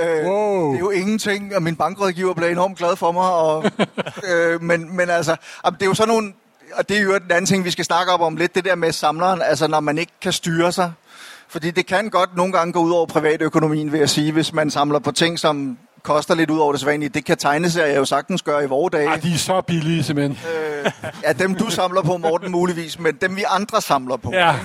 Øh, Wow. Det er jo ingenting, og min bankrådgiver blev enormt glad for mig. Og, øh, men, men altså, det er jo sådan nogle... Og det er jo den anden ting, vi skal snakke op om lidt, det der med samleren, altså når man ikke kan styre sig. Fordi det kan godt nogle gange gå ud over privatøkonomien, vil jeg sige, hvis man samler på ting, som koster lidt ud over det sædvanlige. Det kan tegneserier jo sagtens gøre i vore dage. Ej, de er så billige, simpelthen. Ja, dem du samler på, Morten, muligvis, men dem vi andre samler på. Ja.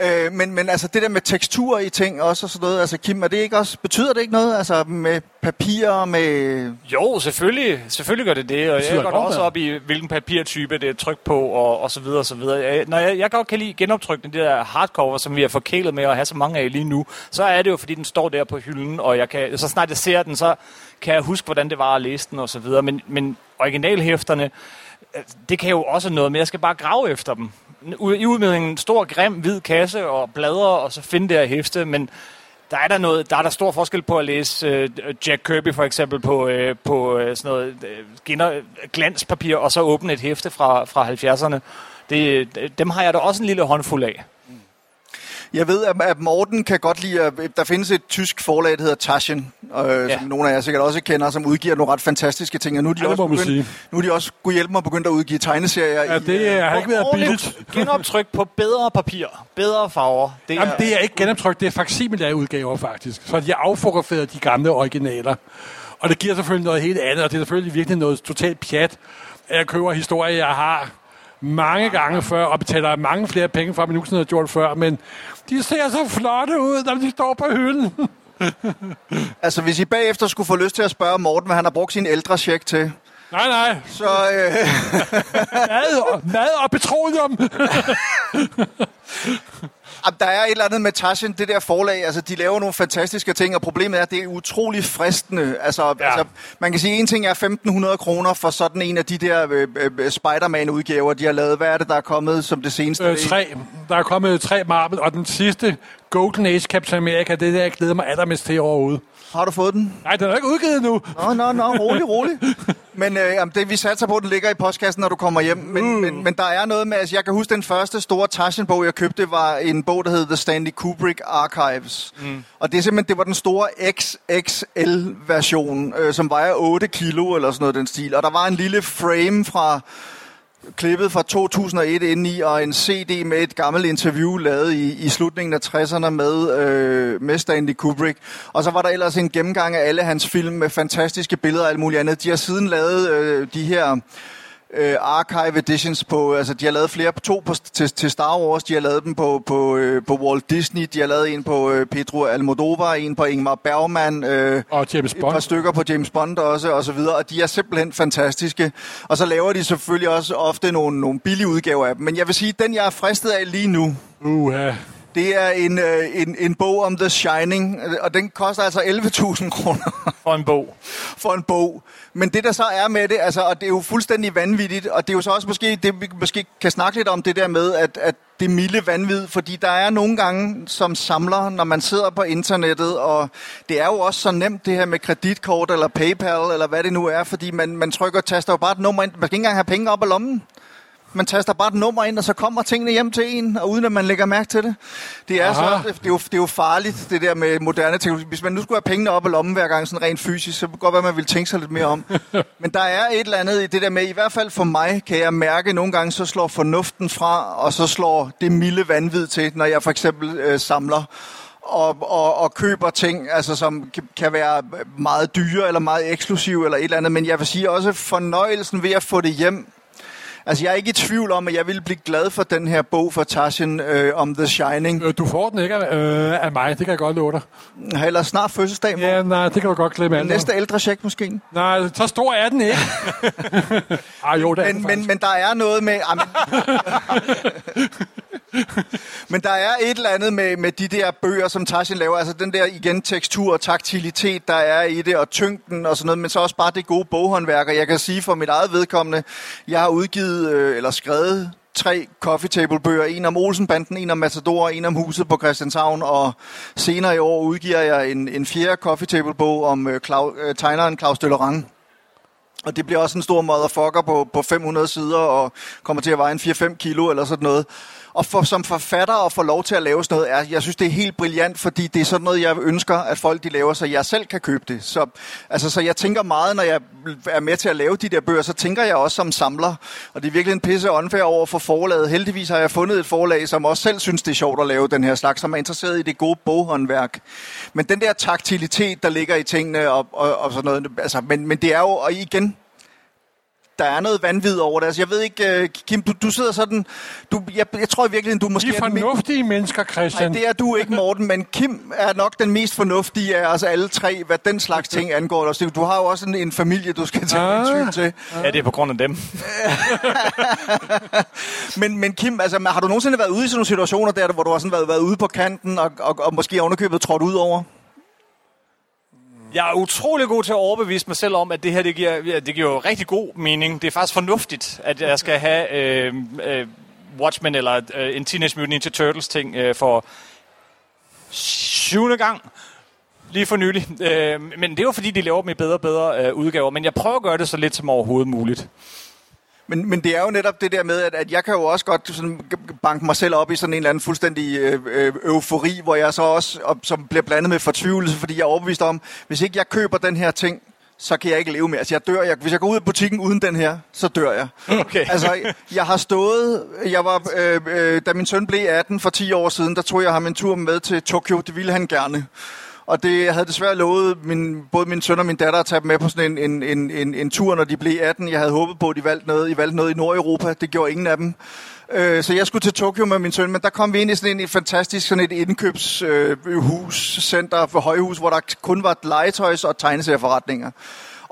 Øh, men, men altså det der med tekstur i ting også og sådan noget, altså Kim, er det ikke også, betyder det ikke noget? Altså med papir, med... Jo, selvfølgelig, selvfølgelig gør det det, og jeg går da også op i, hvilken papirtype det er trykt på, og, og så videre, og så videre. Jeg, når jeg, jeg godt kan lide genoptrykkene, det der hardcover, som vi er forkælet med at have så mange af lige nu, så er det jo, fordi den står der på hylden, og jeg kan, så snart jeg ser den, så kan jeg huske, hvordan det var at læse den, og så videre. Men, men originalhæfterne, øh, det kan jo også noget, men jeg skal bare grave efter dem. I ud en stor, grim, hvid kasse og bladre, og så finde det her hæfte, men der er der noget, der er der stor forskel på at læse øh, Jack Kirby for eksempel på, øh, på øh, sådan noget øh, skinner, øh, glanspapir, og så åbne et hæfte fra, fra 70'erne. Det, øh, dem har jeg da også en lille håndfuld af. Jeg ved, at- at Morten kan godt lide, at der findes et tysk forlag, der hedder Taschen, øh, ja. Som nogle af jer sikkert også kender, som udgiver nogle ret fantastiske ting. Og nu er de, Ja, det også, begyndt, sige. nu er de også kunne hjælpe mig begyndt at udgive tegneserier. Ja, i, det øh, har ikke været billigt. Genoptryk på bedre papir, bedre farver. Det er, Jamen, det er ikke genoptryk, det er facsimile udgaver faktisk. Så de har affotograferet de gamle originaler. Og det giver selvfølgelig noget helt andet, og det er selvfølgelig virkelig noget totalt pjat, at jeg køber historier, jeg har mange gange før, og betaler mange flere penge for, end jeg nogensinde har gjort før, men de ser så flotte ud, når de står på hylden. Altså, hvis I bagefter skulle få lyst til at spørge Morten, hvad han har brugt sin ældre check til, Nej, nej. så... Øh, Mad og, mad og petroleum. Jamen, der er et eller andet med Taschen, det der forlag, altså de laver nogle fantastiske ting, og problemet er, at det er utrolig fristende. Altså, ja. altså man kan sige, en ting er 1.500 kroner for sådan en af de der øh, øh, Spider-Man-udgaver, de har lavet. Hvad er det, der er kommet som det seneste? Øh, tre. Der er kommet tre Marvel, og den sidste Golden Age Captain America, det er der, jeg glæder mig allermest til overhovedet. Har du fået den? Nej, den er ikke udgivet nu. Nå, nå, nå, rolig, rolig. Men øh, jamen, det, vi satser på, den ligger i postkassen, når du kommer hjem. Men, Uh. men, men der er noget med, altså jeg kan huske, den første store Taschen-bog, jeg købte, var en bog, der hed The Stanley Kubrick Archives. Mm. Og det er simpelthen, det var den store XXL-version, øh, som vejer 8 kilo eller sådan noget den stil. Og der var en lille frame fra klippet fra 2001 ind i, og en CD med et gammelt interview lavet i, i slutningen af 60'erne med, øh, med Stanley Kubrick. Og så var der ellers en gennemgang af alle hans film med fantastiske billeder og alt muligt andet. De har siden lavet øh, de her øh, archive editions på, altså de har lavet flere to på, til, til Star Wars, de har lavet dem på, på, øh, på Walt Disney, de har lavet en på øh, Pedro Almodovar, en på Ingmar Bergman, øh, Og James et par Bond. stykker på James Bond også, og så videre, og de er simpelthen fantastiske. Og så laver de selvfølgelig også ofte nogle, nogle billige udgaver af dem. Men jeg vil sige, den jeg er fristet af lige nu, Uha. Det er en, øh, en, en bog om The Shining, og den koster altså 11.000 kroner for en bog. for en bog. Men det der så er med det, altså, og det er jo fuldstændig vanvittigt, og det er jo så også måske, det vi måske kan snakke lidt om det der med, at, at det milde vanvid, fordi der er nogle gange som samler, når man sidder på internettet, og det er jo også så nemt det her med kreditkort eller PayPal, eller hvad det nu er, fordi man, man trykker og taster jo bare et nummer ind. Man skal ikke engang have penge op af lommen. Man taster bare et nummer ind, og så kommer tingene hjem til en, og uden at man lægger mærke til det. Det er, Aha. så, det, er jo, det er jo farligt, det der med moderne teknologi. Hvis man nu skulle have pengene op af lommen hver gang, sådan rent fysisk, så kunne det godt være, at man ville tænke sig lidt mere om. Men der er et eller andet i det der med, i hvert fald for mig, kan jeg mærke, at nogle gange så slår fornuften fra, og så slår det milde vanvid til, når jeg for eksempel øh, samler og, og, og køber ting, altså, som kan- kan være meget dyre eller meget eksklusive eller et eller andet. Men jeg vil sige også fornøjelsen ved at få det hjem, Altså, jeg er ikke i tvivl om, at jeg ville blive glad for den her bog for Taschen øh, om The Shining. Øh, Du får den ikke øh, af mig, det kan jeg godt love dig. Ellers snart fødselsdag. Ja, Ja, nej, det kan du godt glemme alt. Næste ældre check måske. Nej, så stor er den ikke. ah, jo, det er den Men, men, faktisk. men der er noget med... Ah, men, Men der er et eller andet med, med de der bøger, som Tarshan laver. Altså den der igen tekstur og taktilitet, der er i det, og tyngden og sådan noget. Men så også bare det gode boghåndværk. Og jeg kan sige for mit eget vedkommende, jeg har udgivet øh, eller skrevet tre coffee table bøger. En om Olsenbanden, en om Matador, en om Huset på Christianshavn. Og senere i år udgiver jeg en, en fjerde coffee table bog om øh, Clau, øh, tegneren Claus Døllerang. Og det bliver også en stor motherfucker på, på 500 sider og kommer til at veje en 4-5 kilo eller sådan noget. Og for, som forfatter og få lov til at lave sådan noget, er, jeg synes, det er helt brilliant, fordi det er sådan noget, jeg ønsker, at folk de laver, så jeg selv kan købe det. Så, altså, så jeg tænker meget, når jeg er med til at lave de der bøger, så tænker jeg også som samler. Og det er virkelig en pisse åndfærd over for forlaget. Heldigvis har jeg fundet et forlag, som også selv synes, det er sjovt at lave den her slags, som er interesseret i det gode boghåndværk. Men den der taktilitet, der ligger i tingene og, og, og sådan noget, altså, men, men det er jo, og igen, der er noget vanvid over det. Altså, jeg ved ikke, uh, Kim, du, du sidder sådan... Du, jeg, jeg tror i virkeligheden, du måske... De er fornuftige mennesker, Christian. Nej, det er du ikke, Morten, men Kim er nok den mest fornuftige af os alle tre, hvad den slags ting angår. Altså, du har jo også en, en familie, du skal tage Ah. hensyn til. Ja, det er på grund af dem. Men, men Kim, altså, har du nogensinde været ude i sådan nogle situationer der, hvor du har sådan været, været ude på kanten og, og, og måske ovenikøbet trådt ud over? Jeg er utrolig god til at overbevise mig selv om, at det her det giver, ja, det giver jo rigtig god mening. Det er faktisk fornuftigt, at jeg skal have øh, øh, Watchmen eller øh, en Teenage Mutant Ninja Turtles ting øh, for syvende gang. Lige for nylig. Øh, men det er jo fordi, de laver dem i bedre og bedre øh, udgaver. Men jeg prøver at gøre det så lidt som overhovedet muligt. Men, men det er jo netop det der med, at, at jeg kan jo også godt sådan banke mig selv op i sådan en eller anden fuldstændig øh, øh, eufori, hvor jeg så også og, som bliver blandet med fortvivlelse, fordi jeg er overbevist om, hvis ikke jeg køber den her ting, så kan jeg ikke leve mere. Altså, jeg dør. Jeg, hvis jeg går ud af butikken uden den her, så dør jeg. Okay. Altså, jeg har stået... Jeg var, øh, øh, da min søn blev 18 for 10 år siden, der tog jeg ham en tur med til Tokyo. Det ville han gerne. Og det jeg havde desværre lovet min, både min søn og min datter at tage dem med på sådan en, en, en, en, en tur, når de blev 18. Jeg havde håbet på, at de valgte noget, I valgte noget i Nordeuropa. Det gjorde ingen af dem. Øh, så jeg skulle til Tokyo med min søn, men der kom vi ind i sådan en, et fantastisk sådan et indkøbshus, øh, hus, center for højhus, hvor der kun var legetøjs- og tegneserieforretninger.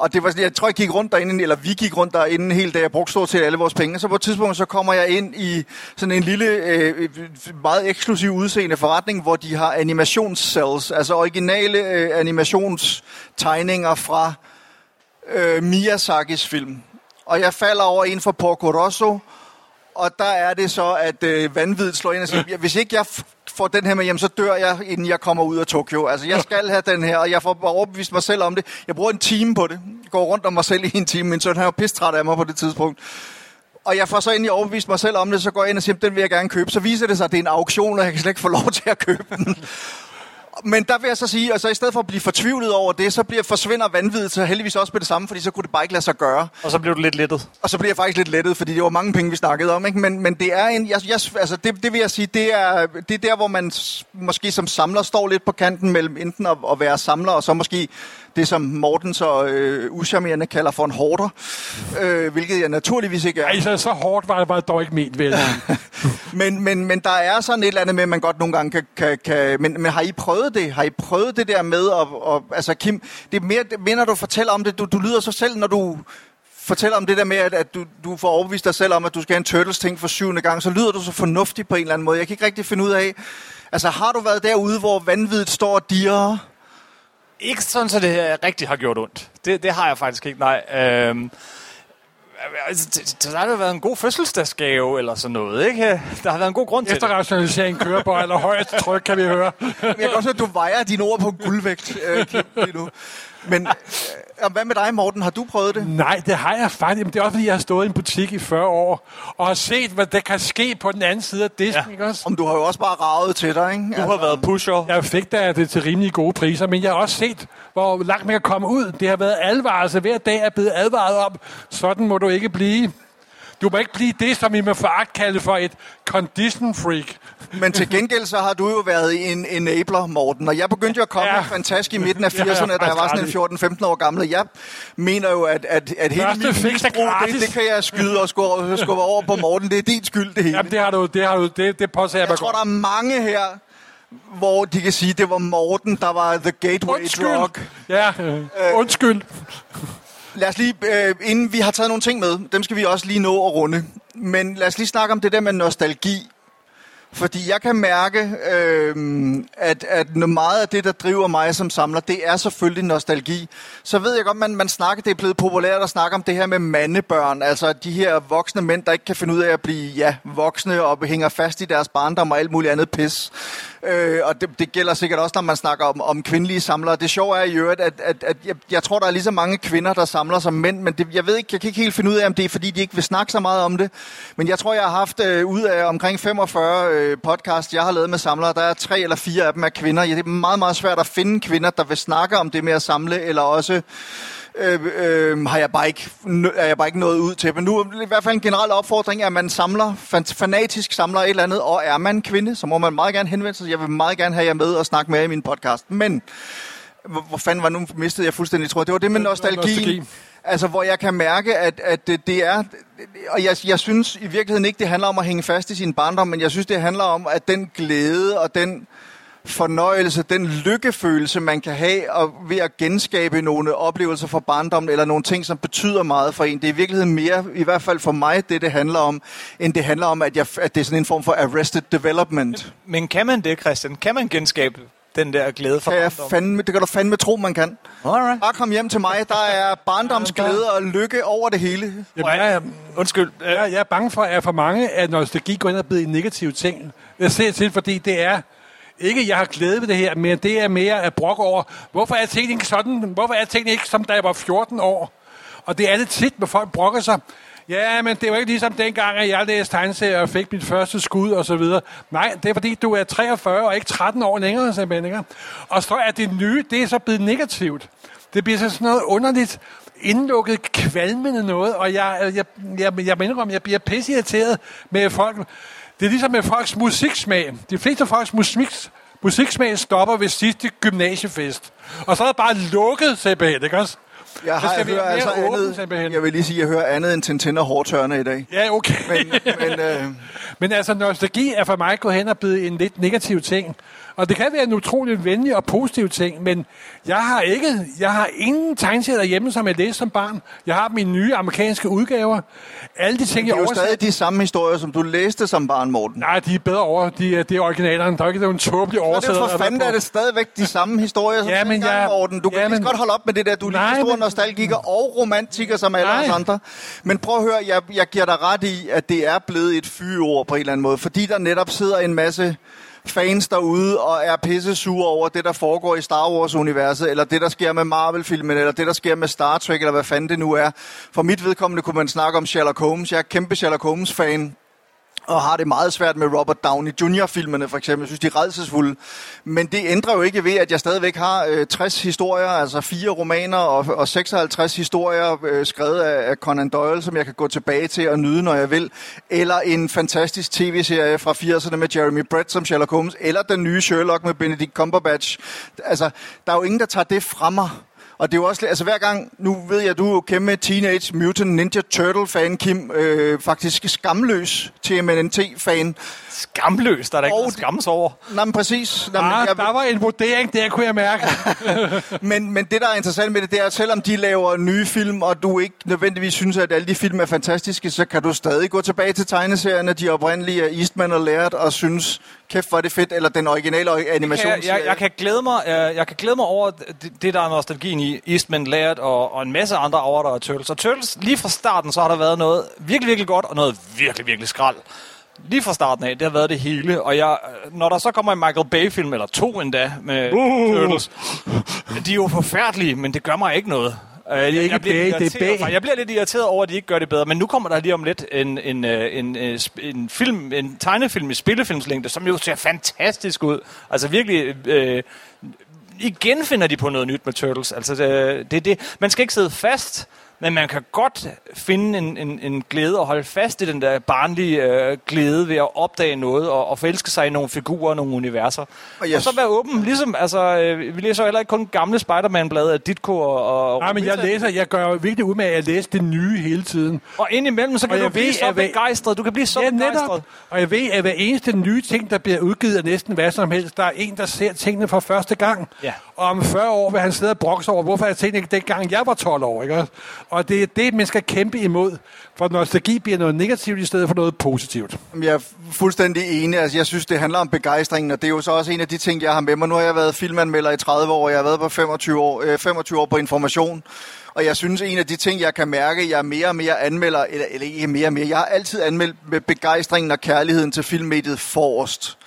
Og det var, sådan, jeg tror, jeg gik rundt derinde, eller vi gik rundt derinde en hel dag, jeg brugte stort set alle vores penge. Så på et tidspunkt, så kommer jeg ind i sådan en lille, øh, meget eksklusiv udseende forretning, hvor de har animationscells, altså originale øh, animationstegninger fra øh, Miyazakis film. Og jeg falder over en fra Porco Rosso, og der er det så, at øh, vanvittigt slår ind og siger, hvis ikke jeg får den her med hjem, så dør jeg, inden jeg kommer ud af Tokyo. Altså, jeg skal have den her, og jeg får overbevist mig selv om det. Jeg bruger en time på det. Jeg går rundt om mig selv i en time. Min søn han jo pistræt af mig på det tidspunkt. Og jeg får så endelig overbevist mig selv om det, så går jeg ind og siger, den vil jeg gerne købe. Så viser det sig, at det er en auktion, og jeg kan slet ikke få lov til at købe den. Men der vil jeg så sige, altså i stedet for at blive fortvivlet over det, så bliver forsvinder vanvittigt så heldigvis også med det samme, fordi så kunne det bare ikke lade sig gøre. Og så blev du lidt lettet. Og så bliver jeg faktisk lidt lettet, fordi det var mange penge, vi snakkede om. Ikke? Men, men det er en, jeg, jeg, altså det, det vil jeg sige, det er, det er der, hvor man måske som samler står lidt på kanten mellem enten at, at være samler, og så måske det, som Morten så øh, uschammerende kalder for en hårder, øh, hvilket jeg naturligvis ikke er. Ej, så, så hårdt var det bare dog ikke ment, vel? Men, men, men der er sådan et eller andet med, at man godt nogle gange kan... kan, kan men, men har I prøvet det? Har I prøvet det der med at... Og, altså Kim, det er mere, det, mere, når du fortæller om det, du, du lyder så selv, når du fortæller om det der med, at, at du, du får overbevist dig selv om, at du skal have en Turtles-ting for syvende gang, så lyder du så fornuftig på en eller anden måde. Jeg kan ikke rigtig finde ud af... Altså, har du været derude, hvor vanvittigt står og dirrer? Ikke sådan, så det rigtig har gjort ondt. Det, det har jeg faktisk ikke, nej. Øhm, altså, det, det, der har jo været en god fødselsdagsgave eller sådan noget, ikke? Der har været en god grund til det. Efterrationalisering kører på allerhøjeste tryk, kan vi høre. Jeg kan også at du vejer dine ord på guldvægt, øh, Kim, lige nu. Men øh, og hvad med dig, Morten? Har du prøvet det? Nej, det har jeg faktisk. Men det er også, fordi jeg har stået i en butik i 40 år, og har set, hvad der kan ske på den anden side af disken, ja. ikke også? Om du har jo også bare ravet til dig, ikke? Du har været pusher. Jeg fik da det til rimelig gode priser, men jeg har også set, hvor langt man kan komme ud. Det har været advarelse. Hver dag er blevet advaret om, sådan må du ikke blive. Du må ikke blive det, som I med foragt kalde for et condition freak. Men til gengæld så har du jo været en enabler, Morten. Og jeg begyndte jo at komme Ja. ja. fantastisk i midten af Det har jeg 80'erne, da jeg var sådan en 14-15 år gammel. Og Jeg mener jo, at, at, at hele er misbrug, det, det kan jeg skyde og skubbe, skubbe over på Morten. Det er din skyld, det hele. Jamen, det har du, det har du, det, det påser jeg jeg mig tror, der er mange her, hvor de kan sige, at det var Morten, der var the gateway Undskyld. drug. Ja, øh, undskyld. Lad os lige, øh, inden vi har taget nogle ting med, dem skal vi også lige nå at runde. Men lad os lige snakke om det der med nostalgi. Fordi jeg kan mærke, øh, at, at meget af det, der driver mig som samler, det er selvfølgelig nostalgi. Så ved jeg godt, man, man snakker, det er blevet populært at snakke om det her med mandebørn. Altså de her voksne mænd, der ikke kan finde ud af at blive ja, voksne og hænger fast i deres barndom og alt muligt andet pis. Øh, og det, det gælder sikkert også, når man snakker om, om kvindelige samlere. Det sjove er i øvrigt, at, at, at jeg, jeg tror, der er lige så mange kvinder, der samler som mænd, men det, jeg ved ikke, jeg kan ikke helt finde ud af, om det er, fordi de ikke vil snakke så meget om det. Men jeg tror, jeg har haft øh, ud af omkring 45 øh, podcast, jeg har lavet med samlere, der er tre eller fire af dem er kvinder. Ja, det er meget, meget svært at finde kvinder, der vil snakke om det med at samle, eller også øh, øh, har jeg bare ikke, er jeg bare ikke nået ud til. Men nu i hvert fald en generel opfordring, at man samler, fanatisk samler et eller andet, og er man kvinde, så må man meget gerne henvende sig. Jeg vil meget gerne have jer med og snakke med i min podcast. Men, hvor, fanden var nu mistede jeg fuldstændig, tror. Det var det med nostalgien. Nostalgi. Altså, hvor jeg kan mærke, at, at det, det er... Og jeg, jeg synes i virkeligheden ikke, det handler om at hænge fast i sin barndom, men jeg synes, det handler om, at den glæde og den fornøjelse, den lykkefølelse, man kan have og ved at genskabe nogle oplevelser fra barndommen, eller nogle ting, som betyder meget for en. Det er i virkeligheden mere, i hvert fald for mig, det det handler om, end det handler om, at, jeg, at det er sådan en form for arrested development. Men kan man det, Christian? Kan man genskabe den der glæde for kan fandme, Det kan du fandme tro, man kan. Alright. Bare kom hjem til mig. Der er barndomsglæde og lykke over det hele. Jamen, jeg er, undskyld. Jeg, jeg er bange for, at for mange, at nostalgi går ind og bliver en negativ ting. Jeg ser til, fordi det er ikke, jeg har glæde ved det her, men det er mere at brokke over, hvorfor er tingene ikke sådan? Hvorfor er tingene ikke som da jeg var 14 år? Og det er det tit, når folk brokker sig. Ja, men det var ikke ligesom dengang, at jeg læste tegneserier og fik mit første skud og så videre. Nej, det er fordi, du er 43 og ikke 13 år længere, sagde Benninger. Og så er det nye, det er så blevet negativt. Det bliver så sådan noget underligt, indlukket, kvalmende noget, og jeg, jeg, jeg, jeg mener om, jeg bliver pisse med folk. Det er ligesom med folks musiksmag. De fleste folks musik, musiksmag stopper ved sidste gymnasiefest. Og så er der bare lukket simpelthen, ikke også? Jeg, har, jeg, hører altså andet, simpelthen. jeg vil lige sige, at jeg hører andet end Tintin og hårdtørne i dag. Ja, okay. Men, men, øh... men altså, nostalgi er for mig gået hen og blevet en lidt negativ ting. Og det kan være en utrolig venlig og positiv ting, men jeg har ikke, jeg har ingen tegneserier hjemme, som jeg læste som barn. Jeg har mine nye amerikanske udgaver. Alle de ting, jeg. Det er jo stadig de samme historier, som du læste som barn, Morten. Nej, de er bedre over. De er, det er originalerne. Der er ikke nogen tåbelig oversætter. Det er for fanden, er det stadigvæk de samme historier, som ja, men jeg, Morten. Du kan ja, men... godt holde op med det der. Du er lige stor men... nostalgiker og romantiker som alle os andre. Men prøv at høre, jeg, jeg giver dig ret i, at det er blevet et fyreord på en eller anden måde. Fordi der netop sidder en masse fans derude og er pisse sure over det, der foregår i Star Wars-universet, eller det, der sker med Marvel-filmen, eller det, der sker med Star Trek, eller hvad fanden det nu er. For mit vedkommende kunne man snakke om Sherlock Holmes. Jeg er kæmpe Sherlock Holmes-fan og har det meget svært med Robert Downey Jr. filmene for eksempel. Jeg synes, de er redselsfulde. Men det ændrer jo ikke ved, at jeg stadigvæk har øh, 60 historier, altså fire romaner og, og 56 historier øh, skrevet af, af Conan Doyle, som jeg kan gå tilbage til og nyde, når jeg vil. Eller en fantastisk tv-serie fra 80'erne med Jeremy Brett som Sherlock Holmes, eller den nye Sherlock med Benedict Cumberbatch. Altså, der er jo ingen, der tager det fra mig. Og det er jo også, altså hver gang, nu ved jeg, du er kæmpe Teenage Mutant Ninja Turtle-fan, Kim, øh, faktisk skamløs TMNT-fan. Skamløs? Der er der ikke noget skams over. Nej, men præcis. Nå, men ah, jeg, der var en vurdering, der kunne jeg mærke. men, men det, der er interessant med det, det er, at selvom de laver nye film, og du ikke nødvendigvis synes, at alle de film er fantastiske, så kan du stadig gå tilbage til tegneserierne, de oprindelige af Eastman og Laird, og synes, kæft, hvor er det fedt, eller den originale animation. Jeg, jeg, jeg, kan glæde mig, jeg, jeg kan glæde mig over det, det, der er nostalgien i Eastman, Laird og, og en masse andre over der er Turtles. Og Turtles, lige fra starten, så har der været noget virkelig, virkelig godt, og noget virkelig, virkelig skrald. Lige fra starten af, det har været det hele. Og jeg, når der så kommer en Michael Bay-film, eller to endda, med uh. Turtles, de er jo forfærdelige, men det gør mig ikke noget. Uh, det er ikke jeg, bliver bag, det er Jeg bliver lidt irriteret over, at de ikke gør det bedre, men nu kommer der lige om lidt en, en, øh, en, en, øh, en, film, en tegnefilm i spillefilmslængde, som jo ser fantastisk ud. Altså virkelig... Øh, igen finder de på noget nyt med Turtles. Altså, det, det, det, man skal ikke sidde fast men man kan godt finde en, en, en glæde og holde fast i den der barnlige øh, glæde ved at opdage noget og, og forelske sig i nogle figurer og nogle universer. Og, yes. og så være åben, ligesom, altså, øh, vi læser heller ikke kun gamle Spider-Man-blade af Ditko og... og Nej, men jeg læser, jeg gør jo virkelig ud med at læse det nye hele tiden. Og indimellem, så kan og du blive ved, så begejstret. Du kan blive så ja, begejstret. Og jeg ved, at hver eneste nye ting, der bliver udgivet af næsten hvad som helst, der er en, der ser tingene for første gang. Ja. Og om 40 år vil han sidde og brokse over, hvorfor jeg tænkte ikke dengang, jeg var 12 år, ikke? Og det er det, man skal kæmpe imod, for nostalgi bliver noget negativt i stedet for noget positivt. Jeg er fuldstændig enig. Altså, jeg synes, det handler om begejstringen, og det er jo så også en af de ting, jeg har med mig. Nu har jeg været filmanmelder i 30 år, og jeg har været på 25 år, øh, 25 år på information. Og jeg synes, en af de ting, jeg kan mærke, jeg er mere og mere anmelder, eller, eller ikke mere og mere, jeg har altid anmeldt med begejstringen og kærligheden til filmmediet forrest.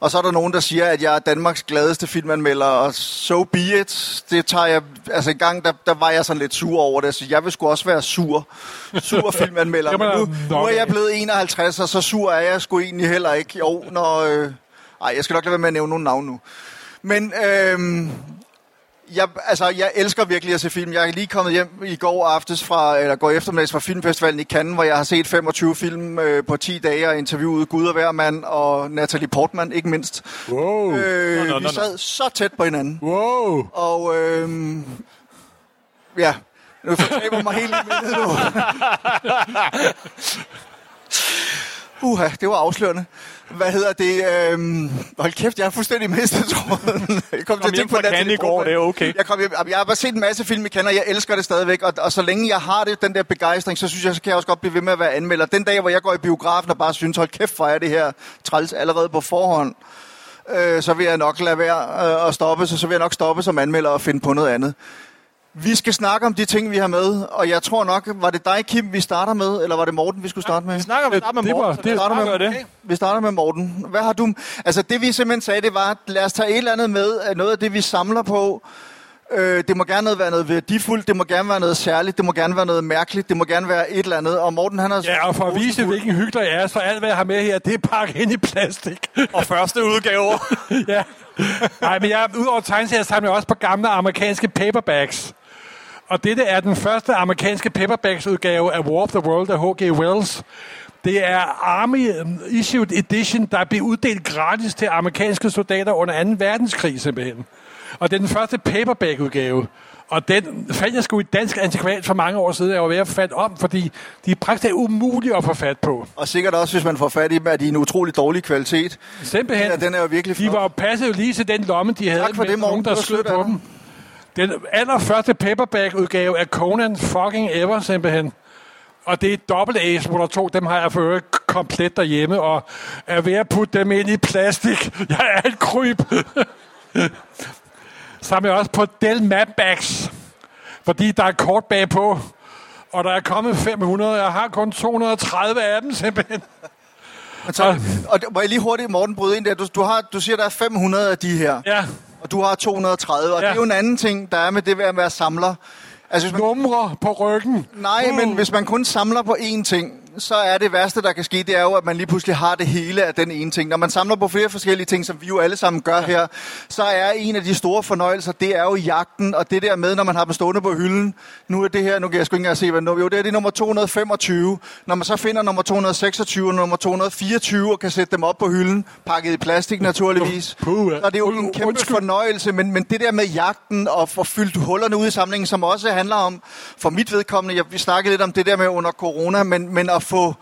Og så er der nogen, der siger, at jeg er Danmarks gladeste filmanmelder, og so be it. Det tager jeg, altså en gang, der, der var jeg sådan lidt sur over det, så jeg vil sgu også være sur. Sur filmanmelder. Men nu, nu er jeg blevet 51, og så sur er jeg sgu egentlig heller ikke. Jo, når... Øh, ej, jeg skal nok lade være med at nævne nogen navn nu. Men øh, jeg, altså, jeg elsker virkelig at se film. Jeg er lige kommet hjem i går aftes fra, eller går eftermiddags fra Filmfestivalen i Cannes, hvor jeg har set 25 film øh, på 10 dage og interviewet Gud og Hvermand og Natalie Portman, ikke mindst. Wow. Øh, Nå, nå, vi nå, nå. sad så tæt på hinanden. Wow. Og øh, ja, nu fortaber mig helt i nu. Uha, det var afslørende. Hvad hedder det? Øhm, hold kæft, jeg har fuldstændig mistet tråden. Jeg kom, Kom hjem fra Natalie Cannes i går, det er okay. Jeg, kom hjem, jeg har bare set en masse film, jeg kender, jeg elsker det stadigvæk, og, og så længe jeg har det, den der begejstring, så synes jeg, så kan jeg også godt blive ved med at være anmelder. Den dag, hvor jeg går i biografen og bare synes, hold kæft, hvor er det her træls allerede på forhånd, øh, så vil jeg nok lade være øh, at stoppe, så, så vil jeg nok stoppe som anmelder og finde på noget andet. Vi skal snakke om de ting, vi har med, og jeg tror nok, var det dig, Kim, vi starter med, eller var det Morten, vi skulle starte med? Vi snakker med, Det- med det var- Morten, det vi starter med- det. Vi starter med Morten. Hvad har du... Altså, det vi simpelthen sagde, det var, at lad os tage et eller andet med, af noget af det, vi samler på. Øh, det må gerne være noget værdifuldt, det må gerne være noget særligt, det må gerne være noget mærkeligt, det må gerne være et eller andet. Og Morten, han har... Ja, og for at vise, hvilken hyggelig jeg er, så alt, hvad jeg har med her, det er pakket ind i plastik. Og første udgave. ja. Nej, men jeg, udover tegneserier, samler jeg også på gamle amerikanske paperbacks. Og dette er den første amerikanske paperbacks-udgave af War of the World af H.G. Wells. Det er Army Issued Edition, der blev uddelt gratis til amerikanske soldater under 2. verdenskrig simpelthen. Og det er den første paperback-udgave. Og den fandt jeg sgu i dansk antikvariat for mange år siden, jeg var ved at fatte om, fordi de er praktisk umulige at få fat på. Og sikkert også, hvis man får fat i dem, at de er en utrolig dårlig kvalitet. Simpelthen. Ja, den er jo virkelig De flot. var jo passet jo lige til den lomme, de havde Tak for med det, Morten. nogen, der skød på dem. Den allerførste paperback-udgave af Conan fucking ever, simpelthen. Og det er dobbelt Ace Motor 2, dem har jeg for øvrigt komplet derhjemme, og er ved at putte dem ind i plastik. Jeg er et kryb. Jeg også på Dell Mapbacks, fordi der er kort bagpå, og der er kommet 500. Jeg har kun 230 af dem, simpelthen. Men så, og må jeg lige hurtigt, Morten, bryde ind der. Du, du, har, du siger, der er 500 af de her, Ja, og du har 230. Og Ja. det er jo en anden ting, der er med det ved at være samler. Altså, hvis man, numre på ryggen. nej, Uh. men hvis man kun samler på én ting, så er det værste, der kan ske, det er jo, at man lige pludselig har det hele af den ene ting. Når man samler på flere forskellige ting, som vi jo alle sammen gør her, så er en af de store fornøjelser, det er jo jagten, og det der med, når man har dem stående på hylden. Nu er det her, nu kan jeg sgu ikke engang se, hvad nu, jo, det er det nummer 225. Når man så finder nummer 226 og nummer 224 og kan sætte dem op på hylden, pakket i plastik naturligvis, Puh, ja. så er det jo en kæmpe Undskyld. fornøjelse, men, men det der med jagten og få fyldt hullerne ud i samlingen, som også handler om, for mit vedkommende, jeg, vi snakkede lidt om det der med under corona, men, men at få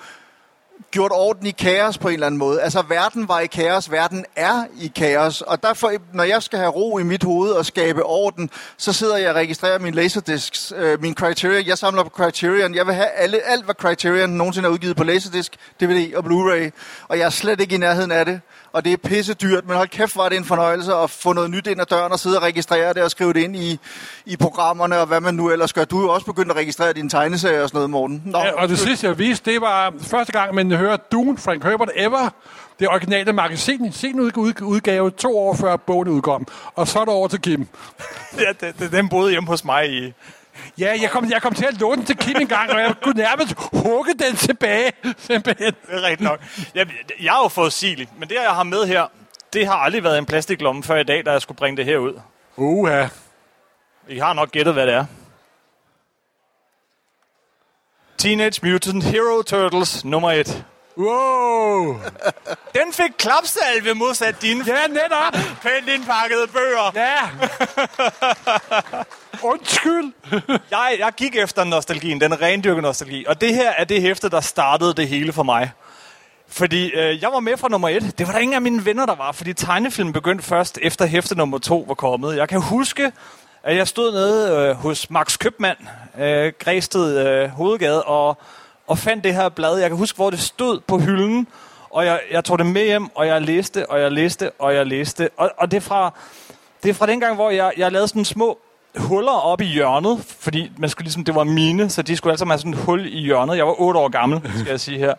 gjort orden i kaos på en eller anden måde. Altså, verden var i kaos, verden er i kaos, og derfor, når jeg skal have ro i mit hoved og skabe orden, så sidder jeg og registrerer min laserdiscs, øh, min Criterion. Jeg samler på Criterion. Jeg vil have alle, alt, hvad Criterion nogensinde har udgivet på laserdisc, DVD og Blu-ray, og jeg er slet ikke i nærheden af det. Og det er pisse dyrt, men hold kæft, var det en fornøjelse at få noget nyt ind ad døren og sidde og registrere det og skrive det ind i, i programmerne og hvad man nu ellers gør. Du er jo også begyndt at registrere dine tegneserier og sådan noget, Morten. Nå, Ja, og det sidste, jeg viste, det var første gang, man hører Dune, Frank Herbert Ever, det originale magasin, sin ud- ud- udgave, to år før bogen udkom. Og så er det over til Kim. ja, det, det, den boede hjemme hos mig i... Ja, jeg kom, jeg kom til at låne den til Kim en gang, og jeg kunne nærmest hugge den tilbage, simpelthen. Det er rigtigt nok. Jeg, jeg har jo fået Sili, men det, jeg har med her, det har aldrig været en plastiklomme før i dag, da jeg skulle bringe det her ud. Uha. I har nok gættet, hvad det er. Teenage Mutant Hero Turtles nummer 1. Wow. Den fik klapsalve modsat dine Ja, netop. pænt indpakkede bøger. Ja. Undskyld. Jeg, jeg gik efter nostalgien, den rendyrkede nostalgi. Og det her er det hæfte, der startede det hele for mig. Fordi øh, jeg var med fra nummer et. Det var der ingen af mine venner, der var. Fordi tegnefilmen begyndte først efter hæfte nummer to var kommet. Jeg kan huske, at jeg stod nede øh, hos Max Købmand, øh, Græsted øh, Hovedgade, og, og fandt det her blad. Jeg kan huske, hvor det stod på hylden, og jeg, jeg tog det med hjem, og jeg læste, og jeg læste, og jeg læste. Og, og det, er fra, det er fra den gang, hvor jeg, jeg lavede sådan små huller op i hjørnet, fordi man skulle ligesom, det var mine, så de skulle altså have sådan et hul i hjørnet. Jeg var otte år gammel, skal jeg sige her.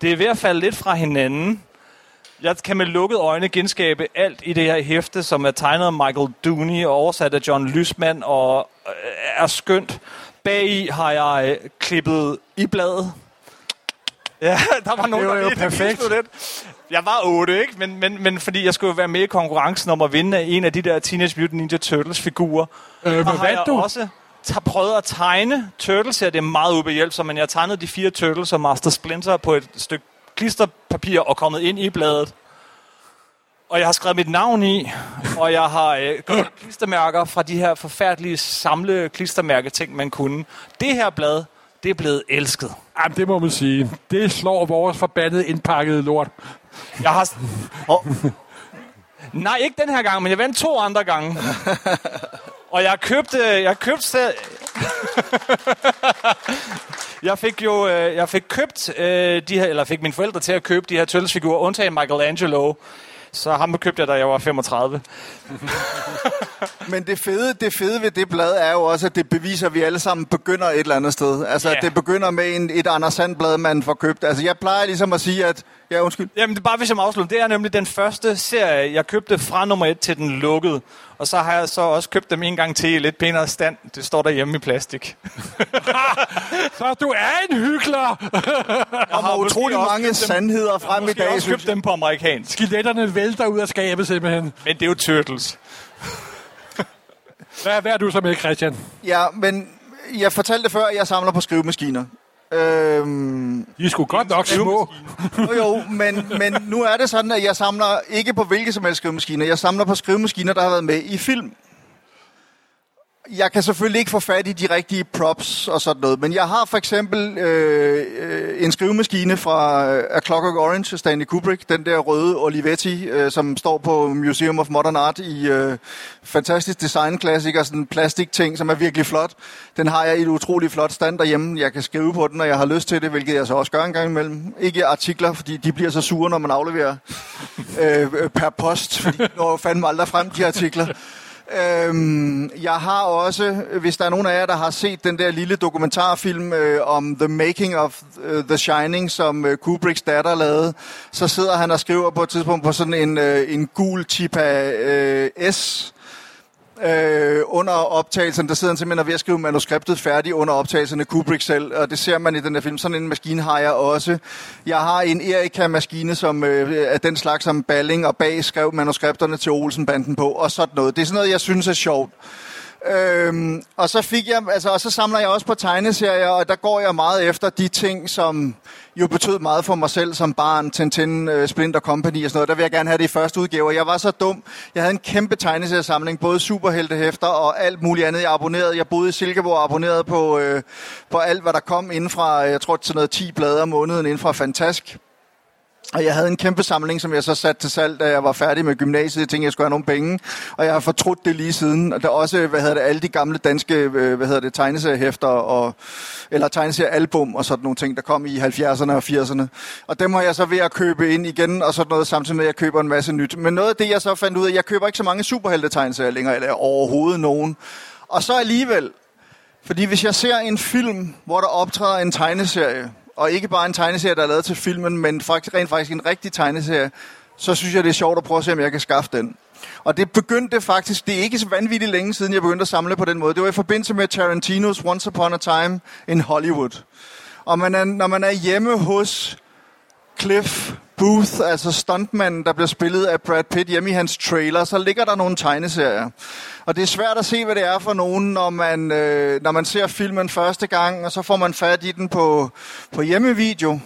Det er ved at falde lidt fra hinanden. Jeg kan med lukkede øjne genskabe alt i det her hæfte, som er tegnet af Michael Dooney og oversat af John Lysman og øh, er skønt. Bagi har jeg øh, klippet i bladet. Ja, der var nogen, Det var der jo lige- perfekt. Lidt. Jeg var 8, ikke? Men, men, men fordi jeg skulle være med i konkurrencen om at vinde en af de der Teenage Mutant Ninja Turtles figurer. Øh, hvad Og har jeg du? også t- prøvet at tegne Turtles her. Det er meget ubehjælpsomt, men jeg tegnede de fire Turtles og Master Splinter på et stykke klisterpapir og kommet ind i bladet. Og jeg har skrevet mit navn i, og jeg har øh, klistermærker fra de her forfærdelige samle klistermærke-ting, man kunne. Det her blad, det er blevet elsket. Jamen, det må man sige. Det slår vores forbandede indpakkede lort. Jeg har... Oh. Nej, ikke den her gang, men jeg vandt to andre gange. Og jeg købte... Jeg købte selv... jeg fik jo... øh, Jeg fik købt øh, de her... Eller fik mine forældre til at købe de her Turtles-figurer, undtagen Michelangelo. Så ham købte jeg, da jeg var 35. Men det fede, det fede ved det blad er jo også, at det beviser, at vi alle sammen begynder et eller andet sted. Altså, yeah. det begynder med en, et Anders Sand-blad, man får købt. Altså, jeg plejer ligesom at sige, at... Ja, undskyld. Jamen, det er bare hvis jeg må afslutte. Det er nemlig den første serie, jeg købte fra nummer 1 til den lukkede. Og så har jeg så også købt dem en gang til i lidt pænere stand. Det står derhjemme i plastik. Så du er en hyggelig. Der har utrolig mange sandheder frem i dag, også synes købt dem på amerikansk. Skeletterne vælter ud af skabet simpelthen. Men det er jo Turtles. Hvad, hvad er du så med, Christian? Ja, men jeg fortalte før, at jeg samler på skrivemaskiner. Øhm, er sgu godt nok små. jo, jo, men, men nu er det sådan, at jeg samler ikke på hvilke som helst skrivemaskiner. Jeg samler på skrivemaskiner, der har været med i film. Jeg kan selvfølgelig ikke få fat i de rigtige props og sådan noget, men jeg har for eksempel øh, øh en skrivemaskine fra øh, A Clockwork Orange af Stanley Kubrick, den der røde Olivetti, øh, som står på Museum of Modern Art i øh, fantastisk designklassiker, sådan en plastikting, som er virkelig flot. Den har jeg i et utroligt flot stand derhjemme. Jeg kan skrive på den, når jeg har lyst til det, hvilket jeg så også gør en gang imellem. Ikke artikler, fordi de bliver så sure, når man afleverer øh, øh, per post, fordi de når fandme aldrig frem, de artikler. Øhm, jeg har også, hvis der er nogen af jer, der har set den der lille dokumentarfilm øh, om The Making of øh, The Shining, som øh, Kubricks datter lavede, så sidder han og skriver på et tidspunkt på sådan en, øh, en gul Chipa øh, S, øh, under optagelsen, der sidder han simpelthen og ved at skrive manuskriptet færdigt under optagelserne Kubrick selv, og det ser man i den her film. Sådan en maskine har jeg også. Jeg har en Erika-maskine, som øh, er den slags, som Balling og Bag skrev manuskripterne til Olsenbanden på, og sådan noget. Det er sådan noget, jeg synes er sjovt. Øhm, og så fik jeg, altså, og så samler jeg også på tegneserier, og der går jeg meget efter de ting, som jo betød meget for mig selv som barn, Tintin, uh, Splinter Company og sådan noget. Der vil jeg gerne have det i første udgave. Jeg var så dum. Jeg havde en kæmpe tegneseriesamling, både superheltehæfter og alt muligt andet. Jeg abonnerede. Jeg boede i Silkeborg og abonnerede på, øh, på alt, hvad der kom inden fra, jeg tror, til noget 10 blade om måneden inden fra Fantask. Og jeg havde en kæmpe samling, som jeg så satte til salg, da jeg var færdig med gymnasiet. Jeg tænkte, jeg skulle have nogle penge. Og jeg har fortrudt det lige siden. Og der er også, hvad hedder det, alle de gamle danske, øh, hvad hedder det, tegneseriehæfter, og, eller tegneseriealbum og sådan nogle ting, der kom i 70'erne og 80'erne. Og dem har jeg så ved at købe ind igen, og sådan noget, samtidig med, at jeg køber en masse nyt. Men noget af det, jeg så fandt ud af, jeg køber ikke så mange superhelte-tegneserier længere, eller overhovedet nogen. Og så alligevel, fordi hvis jeg ser en film, hvor der optræder en tegneserie, og ikke bare en tegneserie, der er lavet til filmen, men faktisk, rent faktisk en rigtig tegneserie, så synes jeg, det er sjovt at prøve at se, om jeg kan skaffe den. Og det begyndte faktisk, det er ikke så vanvittigt længe siden, jeg begyndte at samle på den måde. Det var i forbindelse med Tarantinos Once Upon a Time in Hollywood. Og man er, når man er hjemme hos Cliff Booth, altså stuntmanden, der bliver spillet af Brad Pitt hjemme i hans trailer, så ligger der nogle tegneserier. Og det er svært at se, hvad det er for nogen, når man, øh, når man ser filmen første gang, og så får man fat i den på, på hjemmevideo.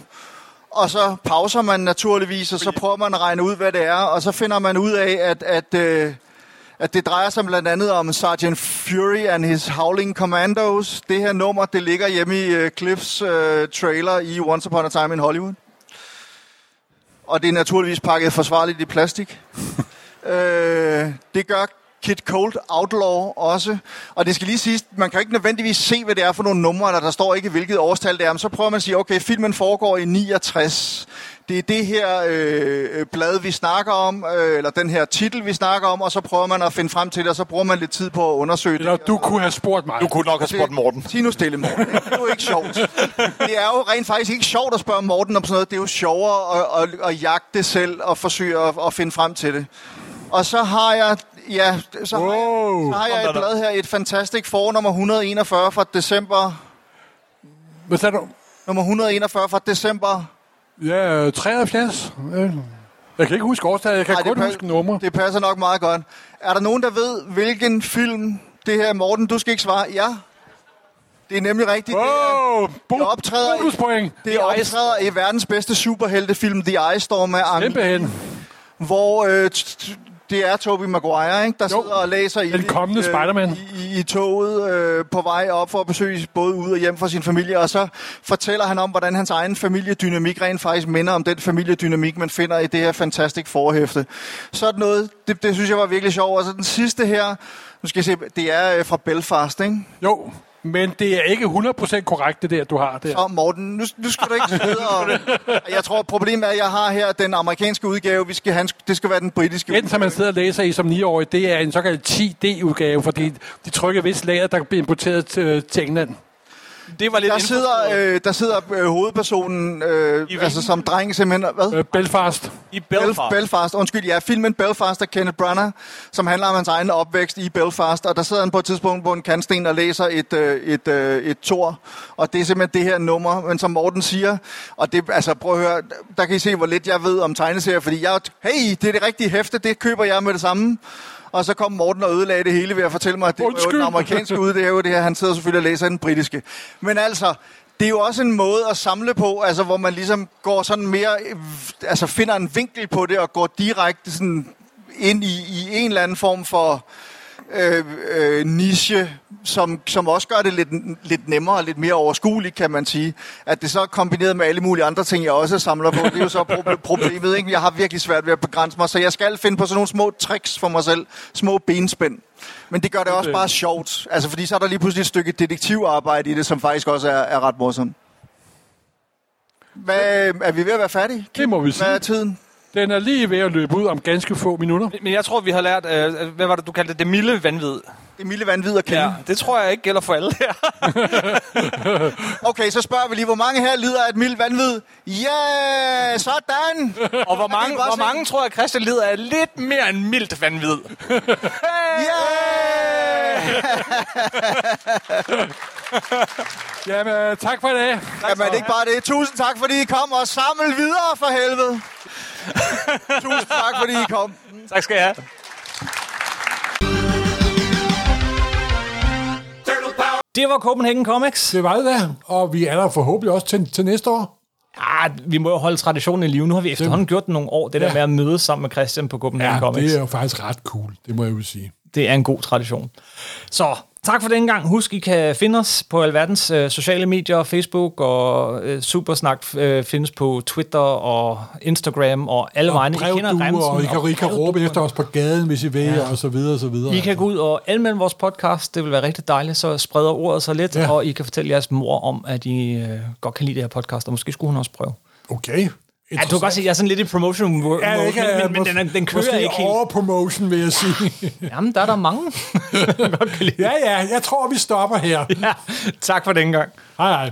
Og så pauser man naturligvis, og så prøver man at regne ud, hvad det er, og så finder man ud af, at, at, øh, at det drejer sig blandt andet om Sergeant Fury and his Howling Commandos. Det her nummer, det ligger hjemme i øh, Cliffs øh, trailer i Once Upon a Time in Hollywood. Og det er naturligvis pakket forsvarligt i plastik. øh, det gør Kid Cold Outlaw også. Og det skal lige siges, man kan ikke nødvendigvis se, hvad det er for nogle numre, der, der står ikke, hvilket årstal det er. Men så prøver man at sige, okay, filmen foregår i 69. Det er det her øh, blad, vi snakker om, øh, eller den her titel, vi snakker om, og så prøver man at finde frem til det, og så bruger man lidt tid på at undersøge Eller det. du kunne have spurgt mig. Du kunne nok have spurgt Morten. Sig nu stille, Morten. Det er jo ikke sjovt. Det er jo rent faktisk ikke sjovt at spørge Morten om sådan noget. Det er jo sjovere at, at, at jagte det selv og forsøge at, at finde frem til det. Og så har jeg, ja, så har, jeg, så har jeg et blad her, et Fantastic Four nummer 141 fra december. Hvad sagde du? Nummer 141 fra december. Ja, 73. Øh, Jeg kan ikke huske årstallet, jeg kan Ej, kun pas- huske nummer. Det passer nok meget godt. Er der nogen, der ved, hvilken film det her er? Morten, du skal ikke svare. Ja. Det er nemlig rigtigt. Det er- Wow, bo- det optræder- bonuspoint. Det er optræder i verdens bedste superheltefilm, The Ice Storm af Ang, hvor øh, t- t- det er Tobey Maguire, ikke, der sidder og læser i, den kommende øh, Spider-Man. i, i, toget øh, på vej op for at besøge både ud og hjem fra sin familie, og så fortæller han om, hvordan hans egen familiedynamik rent faktisk minder om den familiedynamik, man finder i det her Fantastic forhæfte. Sådan noget, det, det synes jeg var virkelig sjovt. Og så den sidste her, nu skal jeg se, det er øh, fra Belfast, ikke? Jo, men det er ikke 100% korrekt, det der, du har der. Så Morten, nu, nu skal du ikke sidde og... Jeg tror, problemet er, at jeg har her den amerikanske udgave. Vi skal have, det skal være den britiske Den, som man sidder og læser i som 9-årig, det er en såkaldt 10D-udgave, fordi de trykker vist lager, der bliver importeret til, til England. Det var lidt Der sidder, øh, der sidder øh, hovedpersonen, øh, I altså som dreng simpelthen, hvad? Øh, Belfast. i Belfast. Belfast. Belfast, undskyld, ja, filmen Belfast af Kenneth Branagh, som handler om hans egen opvækst i Belfast, og der sidder han på et tidspunkt på en kantsten og læser et, øh, et, øh, et tor, og det er simpelthen det her nummer, men som Morten siger, og det, altså prøv at høre, der kan I se, hvor lidt jeg ved om tegneserier, fordi jeg, hey, det er det rigtige hæfte, det køber jeg med det samme. Og så kom Morten og ødelagde det hele ved at fortælle mig, at det var jo den amerikanske udgave, det her. Han sidder selvfølgelig og læser den britiske. Men altså, det er jo også en måde at samle på, altså hvor man ligesom går sådan mere, altså finder en vinkel på det og går direkte sådan ind i, i en eller anden form for øh, øh, niche, som, som også gør det lidt, lidt nemmere og lidt mere overskueligt, kan man sige. At det så er kombineret med alle mulige andre ting, jeg også samler på, det er jo så proble- problemet. Ikke? Jeg har virkelig svært ved at begrænse mig, så jeg skal finde på sådan nogle små tricks for mig selv, små benspænd. Men det gør det også bare sjovt, altså fordi så er der lige pludselig et stykke detektivarbejde i det, som faktisk også er, er ret morsomt. Hvad, er vi ved at være færdige? Det må vi sige. Hvad er tiden? Den er lige ved at løbe ud om ganske få minutter. Men jeg tror, vi har lært, øh, hvad var det, du kaldte det, det milde vanvid. Det milde vanvid og kende. Ja, det tror jeg ikke gælder for alle her. Okay, så spørger vi lige, hvor mange her lider af et mildt vanvid? Ja, yeah, sådan! Og hvor mange, hvor mange tror jeg, Christian lider af lidt mere end mildt vanvid? Yeah! Jamen, tak for i dag. Jamen, ikke bare det. Tusind tak, fordi I kom, og samle videre for helvede. Tusind tak, fordi I kom. Tak skal jeg have. Det var Copenhagen Comics. Det var det der, og vi er der forhåbentlig også til, til næste år. Ah, vi må jo holde traditionen i live. Nu har vi efterhånden gjort det nogle år, det der Ja. med at mødes sammen med Christian på Copenhagen Ja, Comics. det er jo faktisk ret cool, det må jeg jo sige. Det er en god tradition. Så tak for den gang. Husk, I kan finde os på alverdens øh, sociale medier, Facebook og øh, Supersnak øh, findes på Twitter og Instagram og alle Og vegne. I kender remsen og I kan, I kan råbe efter os på gaden, hvis I vil, ja. og så videre, og så videre. I kan gå ud og anmelde vores podcast. Det vil være rigtig dejligt. Så spreder ordet sig lidt, ja. og I kan fortælle jeres mor om, at I øh, godt kan lide det her podcast, og måske skulle hun også prøve. Okay. Ja, du kan godt se, jeg er sådan lidt i promotion mode, Ja, kan, men, men, men den, den kører måske ikke helt. over promotion, vil jeg sige. Jamen, der er der mange. godt kan lide. ja, ja, jeg tror, vi stopper her. ja, tak for den gang. Hej, hej.